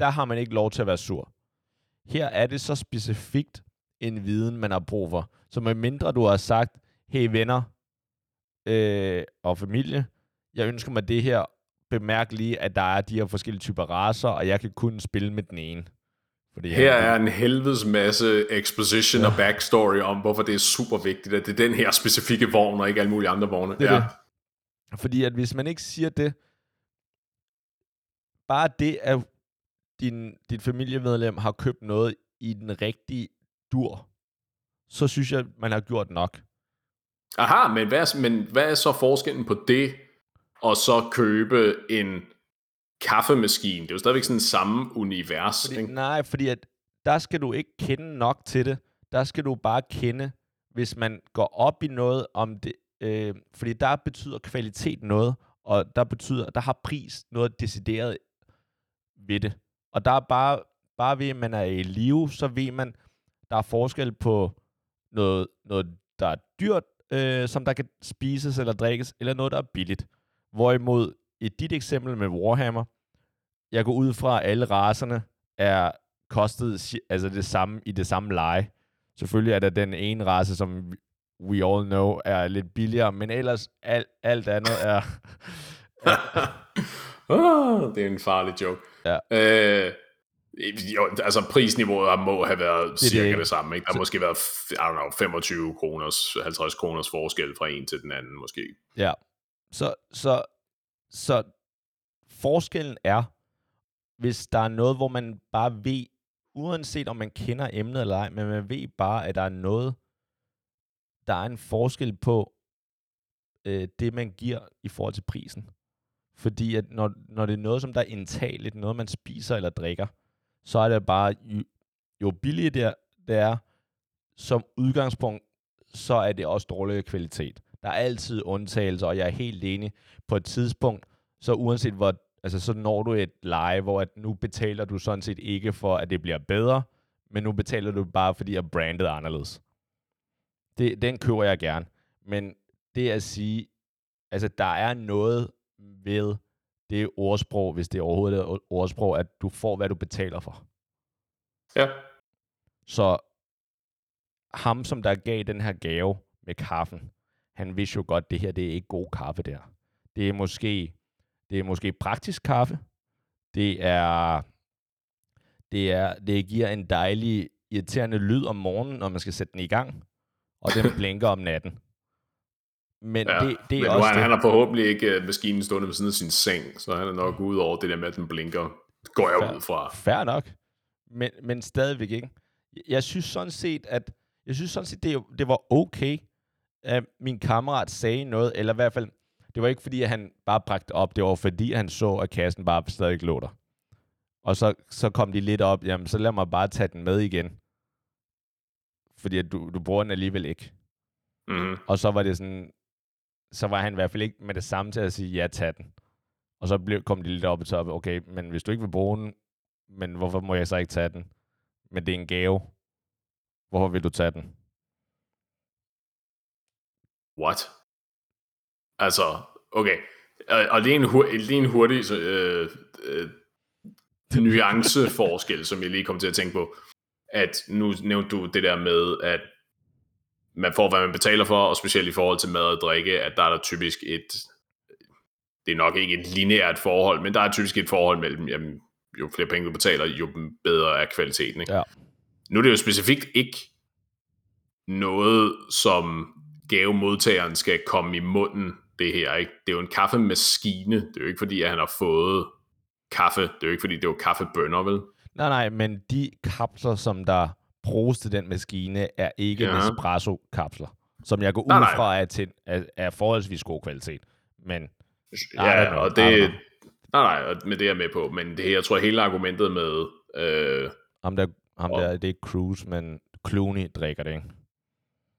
der har man ikke lov til at være sur. Her er det så specifikt en viden, man har brug for. Så med mindre du har sagt, hey venner øh, og familie, jeg ønsker mig det her, bemærk lige, at der er de her forskellige typer raser, og jeg kan kun spille med den ene. Fordi Her er en helvedes masse exposition ja. og backstory om, hvorfor det er super vigtigt, at det er den her specifikke vogn, og ikke alle mulige andre vogne. Det ja. det. Fordi at hvis man ikke siger det, bare det, at din, dit familiemedlem har købt noget i den rigtige dur, så synes jeg, man har gjort nok. Aha, men hvad, er, men hvad er så forskellen på det, og så købe en kaffemaskine? Det er jo stadigvæk sådan samme univers, Fordi, ikke? nej, fordi at der skal du ikke kende nok til det. Der skal du bare kende, hvis man går op i noget om det. Øh, fordi der betyder kvalitet noget, og der betyder, der har pris noget decideret ved det. Og der er bare, bare ved, at man er i live, så ved man, der er forskel på noget, noget der er dyrt, øh, som der kan spises eller drikkes, eller noget, der er billigt. Hvorimod i dit eksempel med Warhammer, jeg går ud fra, at alle raserne er kostet altså det samme i det samme leje. Selvfølgelig er der den ene race, som we all know er lidt billigere, men ellers alt, alt andet er... ah, det er en farlig joke. Ja. Øh, jo, altså prisniveauet må have været det cirka ikke. det samme. Ikke? Der har måske været, I don't know, 25 kroners, 50 kroners forskel fra en til den anden, måske. Ja. Så, så, så forskellen er, hvis der er noget, hvor man bare ved, uanset om man kender emnet eller ej, men man ved bare, at der er noget, der er en forskel på øh, det, man giver i forhold til prisen. Fordi at når, når det er noget, som der er indtageligt, noget man spiser eller drikker, så er det bare, jo, jo billigere det er, det er, som udgangspunkt, så er det også dårligere kvalitet. Der er altid undtagelser, og jeg er helt enig. På et tidspunkt, så uanset hvor, altså så når du et leje, hvor at nu betaler du sådan set ikke for, at det bliver bedre, men nu betaler du bare, fordi at brandet er anderledes. Det, den køber jeg gerne. Men det at sige, altså der er noget ved det ordsprog, hvis det overhovedet er et ordsprog, at du får, hvad du betaler for. Ja. Så ham, som der gav den her gave med kaffen, han vidste jo godt, at det her det er ikke god kaffe der. Det er måske, det er måske praktisk kaffe. Det er, det er, det giver en dejlig, irriterende lyd om morgenen, når man skal sætte den i gang, og den blinker om natten. Men ja. det, det er Men også han, det. han har forhåbentlig ikke uh, maskinen stående ved siden af sin seng, så han er nok ude over det der med, at den blinker. Går jeg Fair. ud fra. Fair nok. Men, men stadigvæk ikke. Jeg synes sådan set, at jeg synes sådan set, det, det var okay, at min kammerat sagde noget, eller i hvert fald, det var ikke fordi, at han bare bragte op, det var fordi, han så, at kassen bare stadig lå der. Og så, så kom de lidt op, jamen så lad mig bare tage den med igen. Fordi at du, du bruger den alligevel ikke. Mm-hmm. Og så var det sådan, så var han i hvert fald ikke med det samme til at sige, ja, tag den. Og så blev, kom de lidt op i top, okay, men hvis du ikke vil bruge den, men hvorfor må jeg så ikke tage den? Men det er en gave. Hvorfor vil du tage den? What? Altså, okay. Og, og det er en, hur, det er en hurtig så, øh, øh, nuanceforskel, som jeg lige kom til at tænke på. At nu nævnte du det der med, at man får, hvad man betaler for, og specielt i forhold til mad og drikke, at der er der typisk et, det er nok ikke et lineært forhold, men der er typisk et forhold mellem, jamen, jo flere penge du betaler, jo bedre er kvaliteten. Ikke? Ja. Nu er det jo specifikt ikke noget, som gavemodtageren skal komme i munden, det her. Ikke? Det er jo en kaffemaskine. Det er jo ikke fordi, at han har fået kaffe. Det er jo ikke fordi, det er jo kaffebønner, vel? Nej, nej, men de kapsler, som der bruges til den maskine, er ikke Ja. Nespresso-kapsler. Som jeg går ud Nej, nej. fra er, til, er, er forholdsvis god kvalitet. Men Ja, know. og det... Nej, nej, med det er jeg med på. Men det, jeg tror, hele argumentet med... Øh, ham der, ham Og- der det er Cruise, men Clooney drikker det, ikke?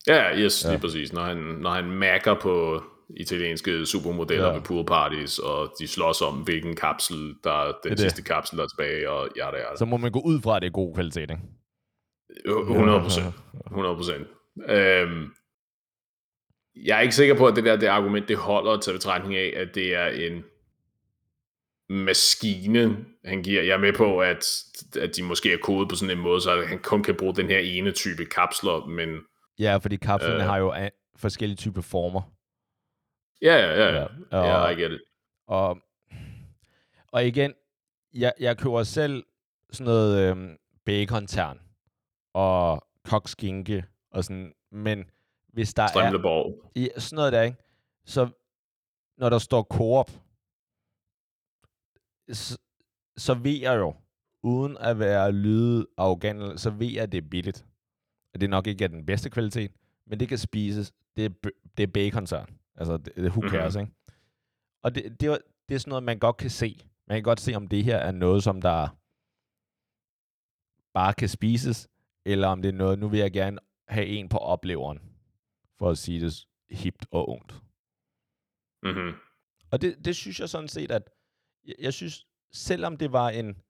Ja, yes, Ja. lige præcis. Når han, når han mærker på italienske supermodeller Ja. ved pool parties, og de slås om, hvilken kapsel, der er den det. sidste kapsel, der er tilbage, og ja, det er Så må man gå ud fra, at det er god kvalitet, ikke? 100 procent. 100 procent. Øhm, jeg er ikke sikker på, at det der det argument, det holder til betragtning af, at det er en maskine, han giver. Jeg er med på, at, at de måske er kodet på sådan en måde, så han kun kan bruge den her ene type kapsler, men Ja, fordi kapslerne Øh. har jo forskellige typer former. ja, ja, ja, ja, Ja, og- ja I get it. Og, og igen, jeg, jeg køber selv sådan noget øhm, bacon-tern og kokskinke og sådan, men hvis der er Strimleborg. i sådan noget der, ikke? Så når der står Coop, så, så ved jeg jo, uden at være lyde arrogant, så ved jeg, at det er billigt. Og det nok ikke er den bedste kvalitet, men det kan spises. Det er, det er bacon Altså, det, det who Mhm. cares, ikke? Og det, det, det er sådan noget, man godt kan se. Man kan godt se, om det her er noget, som der bare kan spises, eller om det er noget, nu vil jeg gerne have en på opleveren, for at sige det hipt og ungt. Mm-hmm. Og det, det synes jeg sådan set, at jeg, jeg synes, selvom det var en,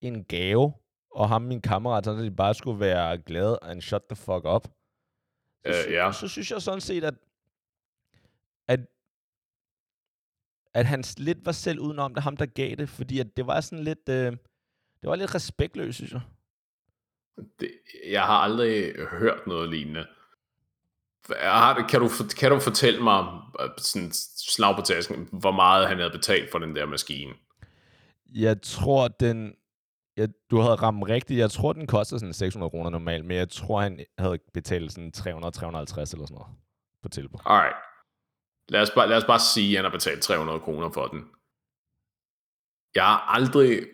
en gave, og ham min kammerat, sådan at de bare skulle være glade and shut the fuck up, så, Øh, sy- ja. så synes jeg sådan set, at, at, at han lidt var selv udenom det, ham der gav det, fordi at det var sådan lidt, øh, det var lidt respektløst, synes jeg. Det, jeg har aldrig hørt noget lignende. Har, kan, du, kan du fortælle mig, øh, sådan slag på tasken, hvor meget han havde betalt for den der maskine? Jeg tror, den... Jeg, du havde ramt rigtigt. Jeg tror, den koster sådan 600 kroner normalt, men jeg tror, han havde betalt sådan 300-350 eller sådan noget på tilbud. Alright. Lad os, bare, lad os bare sige, at han har betalt 300 kroner for den. Jeg har aldrig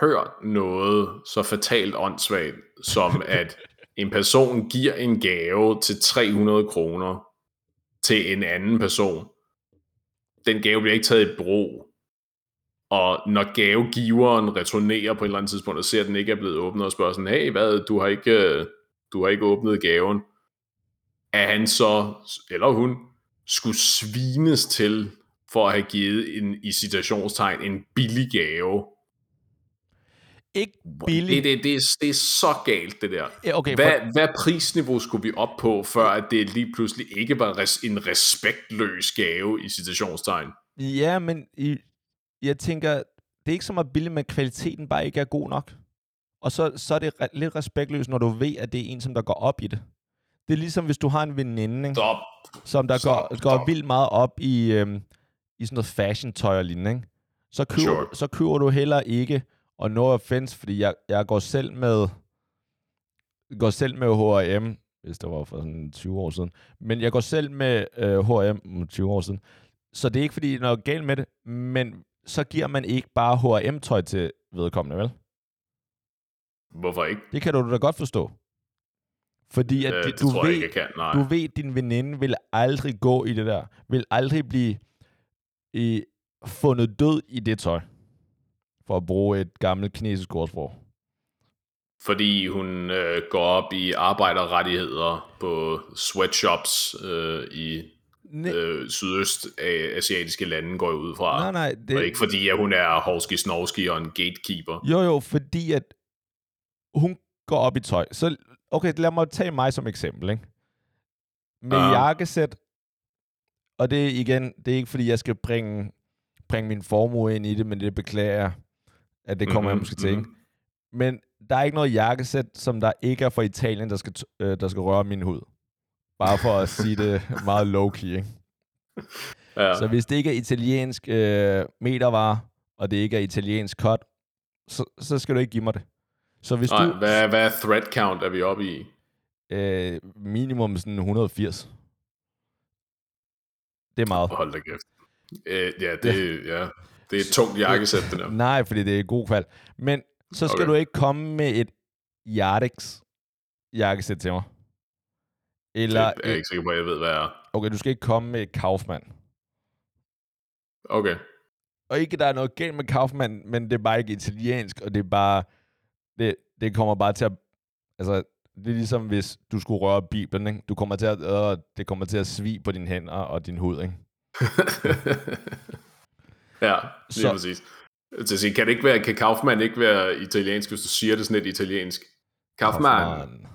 hørt noget så fatalt åndssvagt, som at en person giver en gave til 300 kroner til en anden person. Den gave bliver ikke taget i brug. Og når gavegiveren returnerer på et eller andet tidspunkt og ser, at den ikke er blevet åbnet og spørger sådan, hey, hvad, du har ikke, øh, du har ikke åbnet gaven, at han så, eller hun, skulle svines til for at have givet en, i citationstegn, en billig gave. Ikke Det, billigt. det, det, er, det er så galt, det der. Okay, Hvad, hvad prisniveau skulle vi op på, før at det lige pludselig ikke var res, en respektløs gave i citationstegn? for, ja, men i, jeg tænker, det er ikke så meget billigt, men kvaliteten bare ikke er god nok. Og så, så er det re- lidt respektløst, når du ved, at det er en, som der går op i det. Det er ligesom, hvis du har en veninde, ikke? Stop. som der Stop, går, går stop. vildt meget op i, øhm, i sådan noget fashion-tøj og lignende, ikke? Så køber, Sure. så køber du heller ikke, og no offense, fordi jeg, jeg går selv med går selv med H&M, hvis det var for sådan 20 år siden, men jeg går selv med øh, H&M 20 år siden, så det er ikke fordi, der er noget galt med det, men så giver man ikke bare H&M-tøj til vedkommende, vel? Hvorfor ikke? Det kan du da godt forstå. Fordi at Øh, du, det du tror ved, jeg ikke, jeg kan. Nej. du ved, din veninde vil aldrig gå i det der. Vil aldrig blive i, fundet død i det tøj. For at bruge et gammelt kinesisk ordsprog. Fordi hun øh, går op i arbejderrettigheder på sweatshops øh, i Ne- øh, asiatiske lande, går jeg ud fra. nej, nej. Det... Og ikke fordi, at hun er hovski snovski og en gatekeeper. jo, jo, fordi at hun går op i tøj. Så, okay, lad mig tage mig som eksempel, ikke? Med Ja. jakkesæt, og det er igen, det er ikke fordi, jeg skal bringe, bringe min formue ind i det, men det beklager jeg, at det kommer mm-hmm, jeg måske til, ikke? Men der er ikke noget jakkesæt, som der ikke er fra Italien, der skal, øh, der skal røre min hud. Bare for at sige det meget low-key, ikke? Ja. Så hvis det ikke er italiensk øh, metervare, og det ikke er italiensk cut, så, så skal du ikke give mig det. Så hvis Nej, du... hvad, hvad thread count er vi oppe i? Øh, minimum sådan 180. Det er meget. Hold da kæft. Øh, ja, det, ja, det er et tungt jakkesæt, det der. Nej, fordi det er god kvalt. Men så skal Okay. du ikke komme med et Yardex jakkesæt til mig. Eller, Det er jeg ikke sikker på, at jeg ved, hvad er. okay, du skal ikke komme med Kaufmann. Okay. Og ikke, der er noget galt med Kaufmann, men det er bare ikke italiensk, og det er bare, det, det kommer bare til at, altså, det er ligesom hvis du skulle røre Bibelen, ikke? Du kommer til at, øh, det kommer til at svige på dine hænder og din hud, ikke? ja, lige Så- præcis. Til at sige, kan, det ikke være, kan Kaufmann ikke være italiensk, hvis du siger det sådan lidt italiensk? Kaufmann. Kaufmann.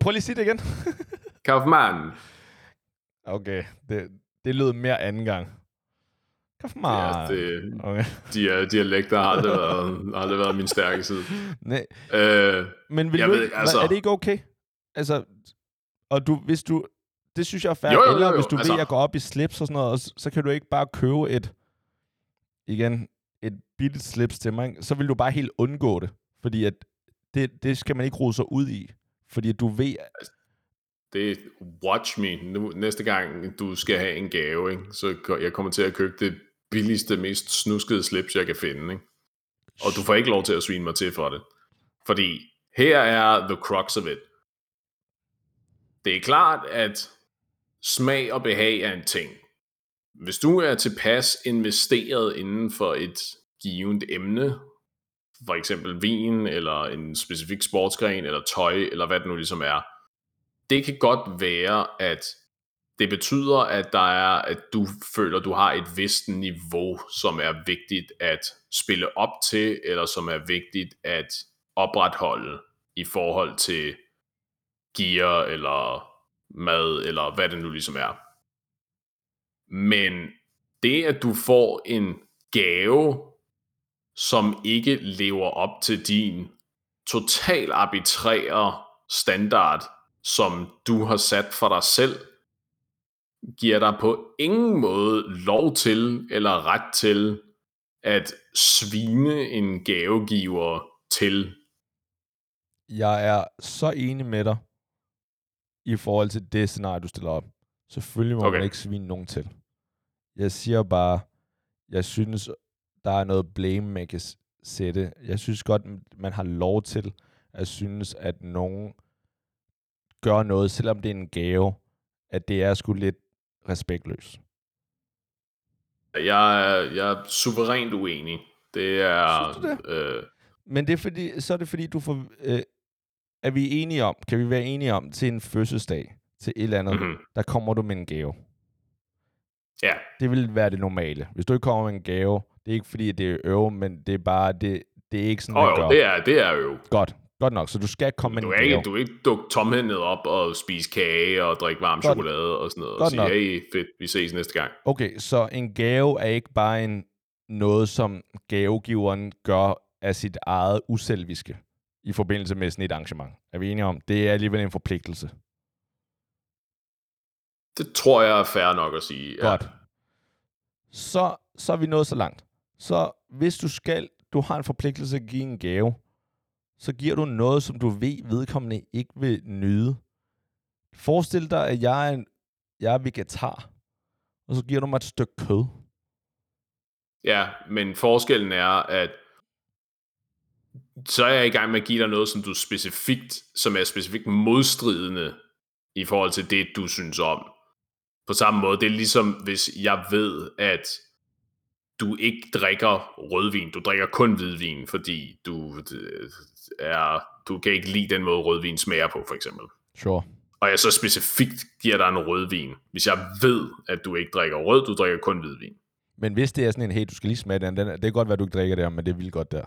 Prøv lige at sige det igen. Kaufmann. okay, det, det lød mere anden gang. Kaufmann. Ja, det, Okay. de er, dialekter har aldrig været, har aldrig været min stærke side. Nej, Øh, men vil Jeg du ved altså- er det ikke okay? Altså, og du, hvis du, det synes jeg er fair, Jo, jo, jo, jo, hvis du altså- ved at gå op i slips og sådan noget, og så, så kan du ikke bare købe et, igen, et billigt slips til mig, så vil du bare helt undgå det, fordi at det, det skal man ikke rode sig ud i, fordi du ved, det watch me. Nu, næste gang du skal have en gave, ikke? så jeg kommer til at købe det billigste, mest snuskede slips, jeg kan finde. Ikke? Og du får ikke lov til at svine mig til for det. Fordi her er the crux of it. Det er klart, at smag og behag er en ting. Hvis du er tilpas investeret inden for et givet emne, for eksempel vin, eller en specifik sportsgren, eller tøj, eller hvad det nu ligesom er, det kan godt være, at det betyder, at der er, at du føler, at du har et vist niveau, som er vigtigt at spille op til, eller som er vigtigt at opretholde i forhold til gear, eller mad, eller hvad det nu ligesom er. Men det, at du får en gave, som ikke lever op til din total arbitrære standard, som du har sat for dig selv, giver dig på ingen måde lov til eller ret til at svine en gavegiver til. Jeg er så enig med dig i forhold til det scenarie, du stiller op. Selvfølgelig må okay. Man ikke svine nogen til. Jeg siger bare, jeg synes, der er noget blame, man kan sætte. Jeg synes godt, man har lov til at synes, at nogen gør noget, selvom det er en gave, at det er sgu lidt respektløst. Jeg er, jeg er suverænt uenig. Det er... Synes du Øh, Men det er fordi, så er det fordi, du får... Øh, er vi enige om, kan vi være enige om, til en fødselsdag, til et eller andet, mm-hmm. der kommer du med en gave. Ja, Det vil være det normale. Hvis du ikke kommer med en gave, det er ikke fordi, det er øve, men det er bare, det, det er ikke sådan, og man jo, gør. det er, det er jo. Godt, godt nok. Så du skal komme med Du er, ikke, du er ikke dukke tomhændet op og spise kage og drikke varm Godt. chokolade og sådan noget. Og sige, nok. hey, fedt, vi ses næste gang. Okay, så en gave er ikke bare en noget, som gavegiveren gør af sit eget uselviske i forbindelse med sådan et arrangement. Er vi enige om? Det er alligevel en forpligtelse. Det tror jeg er fair nok at sige. Ja. Godt. Så, så er vi nået så langt. Så hvis du skal, du har en forpligtelse at give en gave, så giver du noget, som du ved, vedkommende ikke vil nyde. Forestil dig, at jeg er, en, jeg er vegetar, og så giver du mig et stykke kød. Ja, men forskellen er, at så er jeg i gang med at give dig noget, som du specifikt, som er specifikt modstridende i forhold til det, du synes om. På samme måde, det er ligesom, hvis jeg ved, at du ikke drikker rødvin, du drikker kun hvidvin, fordi du øh, er, du kan ikke lide den måde, rødvin smager på, for eksempel. Sure. Og jeg så specifikt giver dig en rødvin, hvis jeg ved, at du ikke drikker rød, du drikker kun hvidvin. Men hvis det er sådan en, hey, du skal lige smage den, den er- det kan godt være, at du ikke drikker det her, men det er vildt godt der.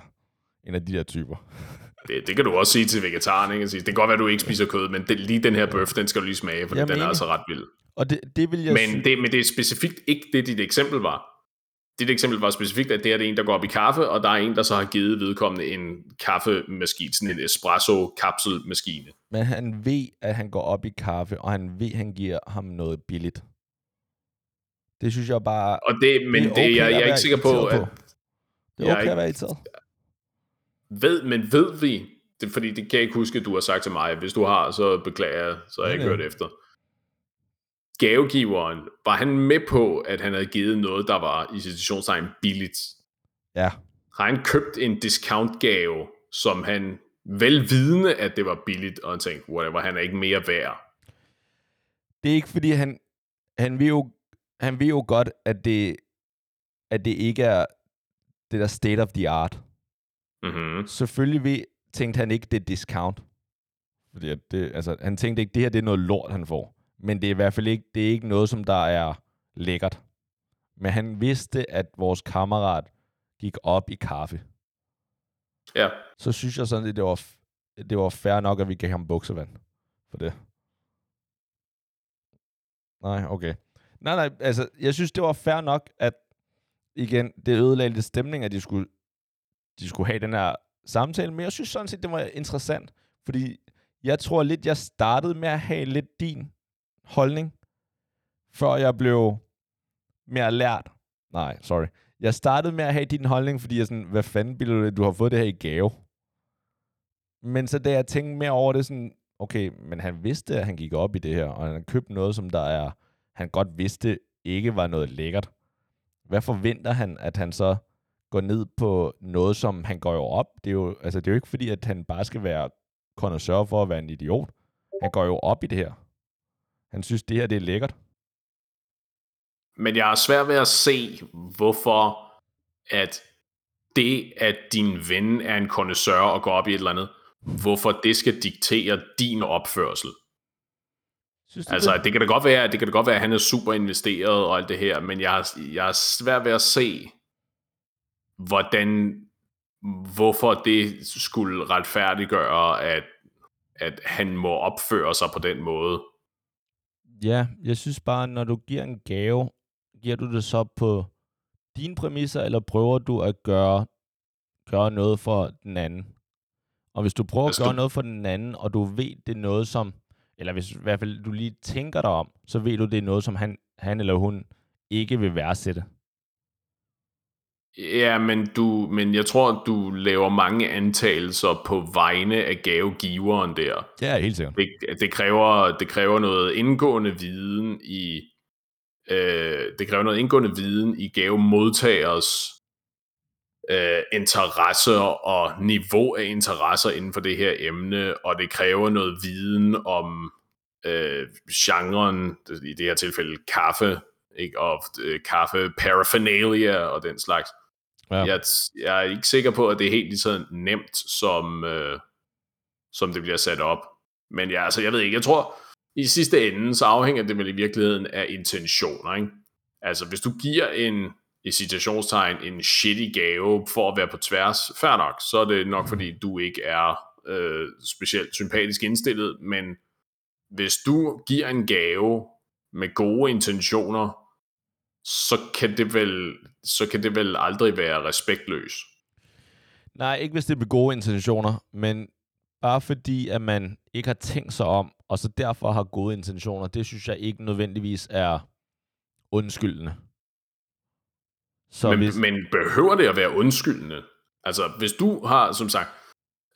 En af de der typer. Det, det kan du også sige til vegetaren, ikke? Sige, Det kan godt være, at du ikke spiser kød, men det, lige den her bøf, den skal du lige smage, for den er altså ret vild. Og det, det vil jeg Men sy- det, men det er specifikt ikke det, dit eksempel var. Dit eksempel var specifikt, at det er det en, der går op i kaffe, og der er en, der så har givet vedkommende en kaffemaskine, sådan en espresso-kapselmaskine. Men han ved, at han går op i kaffe, og han ved, at han giver ham noget billigt. Det synes jeg bare... Og det, men det, okay det, jeg, jeg er ikke sikker på, at Det er jeg er okay ikke- at være irriteret. ved, men ved vi, det, fordi det kan jeg ikke huske, at du har sagt til mig, hvis du har, så beklager jeg, så har jeg ikke hørt efter. Gavegiveren, var han med på, at han havde givet noget, der var i situationstegn billigt? Ja. Har han købt en discount-gave, som han velvidende, at det var billigt, og han tænkte, whatever, han er ikke mere værd. Det er ikke, fordi han... Han ved jo, han ved jo godt, at det, at det ikke er det der state of the art. Mm-hmm. Selvfølgelig ved, tænkte han ikke, det er discount. Fordi det, altså, han tænkte ikke, det her det er noget lort, han får. Men det er i hvert fald ikke, det er ikke noget, som der er lækkert. Men han vidste, at vores kammerat gik op i kaffe. Ja, Så synes jeg sådan, at det var, det var fair nok, at vi gav ham buksevand for det. Nej, okay. Nej, nej, altså, jeg synes, det var fair nok, at igen, det ødelagde lidt stemning, at de skulle, de skulle have den her samtale, men jeg synes sådan set, det var interessant, fordi jeg tror lidt, jeg startede med at have lidt din holdning, før jeg blev mere lært. Nej, sorry. Jeg startede med at have din holdning, fordi jeg sådan, hvad fanden bilder du det? Du har fået det her i gave. Men så da jeg tænkte mere over det, sådan, okay, men han vidste, at han gik op i det her, og han købte noget, som der er, han godt vidste ikke var noget lækkert. Hvad forventer han, at han så går ned på noget, som han går jo op? Det er jo, altså, det er jo ikke fordi, at han bare skal være kondensør for at være en idiot. Han går jo op i det her. Han synes, det her det er lækkert. men jeg er svært ved at se, hvorfor at det, at din ven er en connoisseur og går op i et eller andet, hvorfor det skal diktere din opførsel. Synes du Altså, det? det kan da godt være, det kan da godt være, at han er super investeret og alt det her, men jeg, jeg er svært ved at se, hvordan, hvorfor det skulle retfærdiggøre, at, at han må opføre sig på den måde. Ja, jeg synes bare, når du giver en gave, giver du det så på dine præmisser, eller prøver du at gøre, gøre noget for den anden? Og hvis du prøver at Altså, gøre du- noget for den anden, og du ved, det er noget, som... Eller hvis i hvert fald du lige tænker dig om, så ved du, det er noget, som han, han eller hun ikke vil værdsætte. Ja, men, du, men jeg tror, du laver mange antagelser på vegne af gavegiveren der. Er helt sikkert. Det, det, kræver, det kræver noget indgående viden i øh, det kræver noget indgående viden i gavemodtagers øh, interesser og niveau af interesser inden for det her emne, og det kræver noget viden om øh, genren, i det her tilfælde kaffe, ikke? og øh, kaffe paraphernalia og den slags. Ja. Jeg, jeg er ikke sikker på, at det er helt lige så nemt, som, øh, som det bliver sat op. Men ja, altså, jeg ved ikke, jeg tror, i sidste ende, så afhænger det vel i virkeligheden af intentioner, ikke? Altså, hvis du giver en, i citationstegn, en shitty gave for at være på tværs, fair nok, så er det nok, fordi du ikke er øh, specielt sympatisk indstillet, men hvis du giver en gave med gode intentioner, så kan det vel, så kan det vel aldrig være respektløs. Nej, ikke hvis det er med gode intentioner, men bare fordi, at man ikke har tænkt sig om, og så derfor har gode intentioner, det synes jeg ikke nødvendigvis er undskyldende. Så Men, hvis, men behøver det at være undskyldende? Altså, hvis du har, som sagt,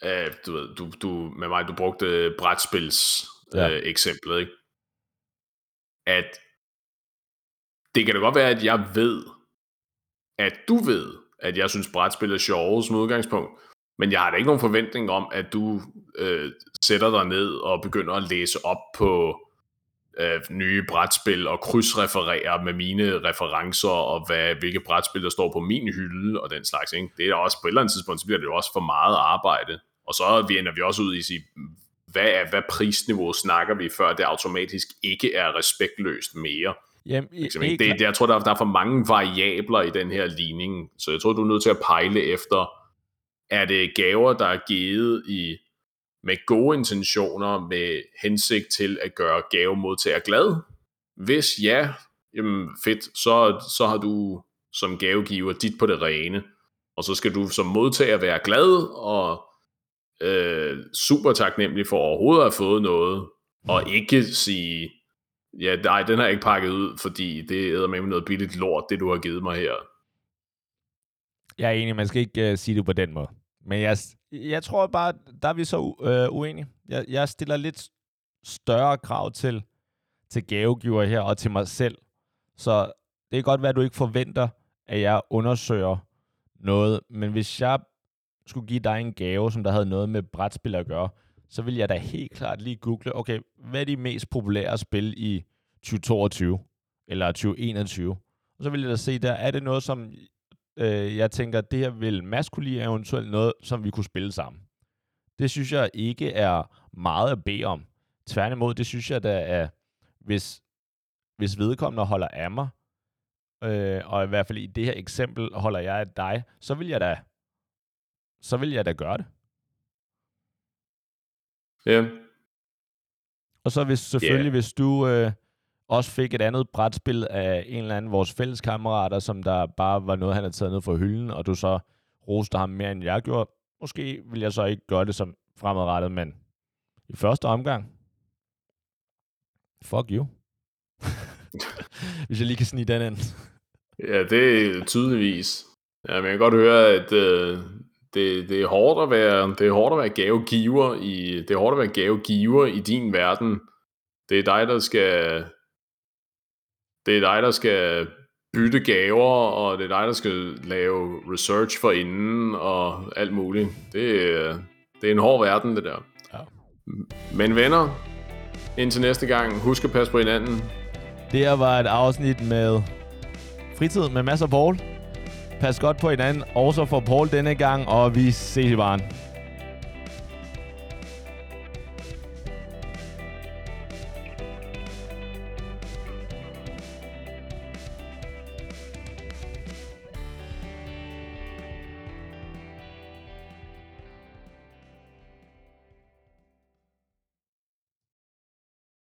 øh, du ved, du, du, med mig, du brugte brætspils Ja. øh, eksemplet, ikke? At det kan da godt være, at jeg ved, at du ved, at jeg synes, brætspil er sjovt som udgangspunkt, men jeg har da ikke nogen forventning om, at du øh, sætter dig ned og begynder at læse op på øh, nye brætspil og krydsrefererer med mine referencer og hvad, hvilke brætspil, der står på min hylde og den slags. Ikke? Det er da også på et eller andet tidspunkt, så bliver det jo også for meget arbejde. Og så ender vi også ud i at sige, hvad, er, hvad prisniveau snakker vi, før det automatisk ikke er respektløst mere jamen, Ligesom, ikke? det, det, jeg tror, der er, der er for mange variabler i den her ligning, så jeg tror, du er nødt til at pejle efter, er det gaver, der er givet i med gode intentioner, med hensigt til at gøre gavemodtager glad? Hvis ja, jamen fedt, så, så har du som gavegiver dit på det rene, og så skal du som modtager være glad og øh, super taknemmelig for overhovedet at have fået noget, og ikke sige, ja, nej, den har jeg ikke pakket ud, fordi det er med noget billigt lort, det du har givet mig her. Jeg er enig, man skal ikke uh, sige det på den måde. Men jeg, jeg tror bare, der er vi så uh, uenige. Jeg, jeg stiller lidt større krav til, til gavegiver her, og til mig selv. Så det kan godt være, at du ikke forventer, at jeg undersøger noget, men hvis jeg skulle give dig en gave, som der havde noget med brætspil at gøre, så vil jeg da helt klart lige google, okay, hvad er de mest populære spil i 2022 eller 2021? Og så vil jeg da se der, er det noget, som øh, jeg tænker, det her vil maskulere eventuelt noget, som vi kunne spille sammen. Det synes jeg ikke er meget at bede om. Tværtimod, det synes jeg da er, hvis, hvis vedkommende holder af mig, øh, og i hvert fald i det her eksempel holder jeg af dig, så vil jeg da, så vil jeg da gøre det. Ja, Og så hvis selvfølgelig, Ja. hvis du øh, også fik et andet brætspil af en eller anden vores fælles kammerater, som der bare var noget, han havde taget ned fra hylden, og du så roste ham mere, end jeg gjorde, måske vil jeg så ikke gøre det som fremadrettet, men i første omgang, fuck you. hvis jeg lige kan snige den ind. Ja, det er tydeligvis. Ja, men jeg kan godt høre, at øh, det, det, er hårdt at være, det er hårdt at være gavegiver i, det er hårdt at være gavegiver i din verden. Det er dig, der skal, det er dig, der skal bytte gaver, og det er dig, der skal lave research for inden, og alt muligt. Det er, det er en hård verden, det der. Ja. Men venner, indtil næste gang, husk at passe på hinanden. Det her var et afsnit med fritid med masser af Paul. Pas godt på hinanden, også for Paul denne gang, og vi ses i baren.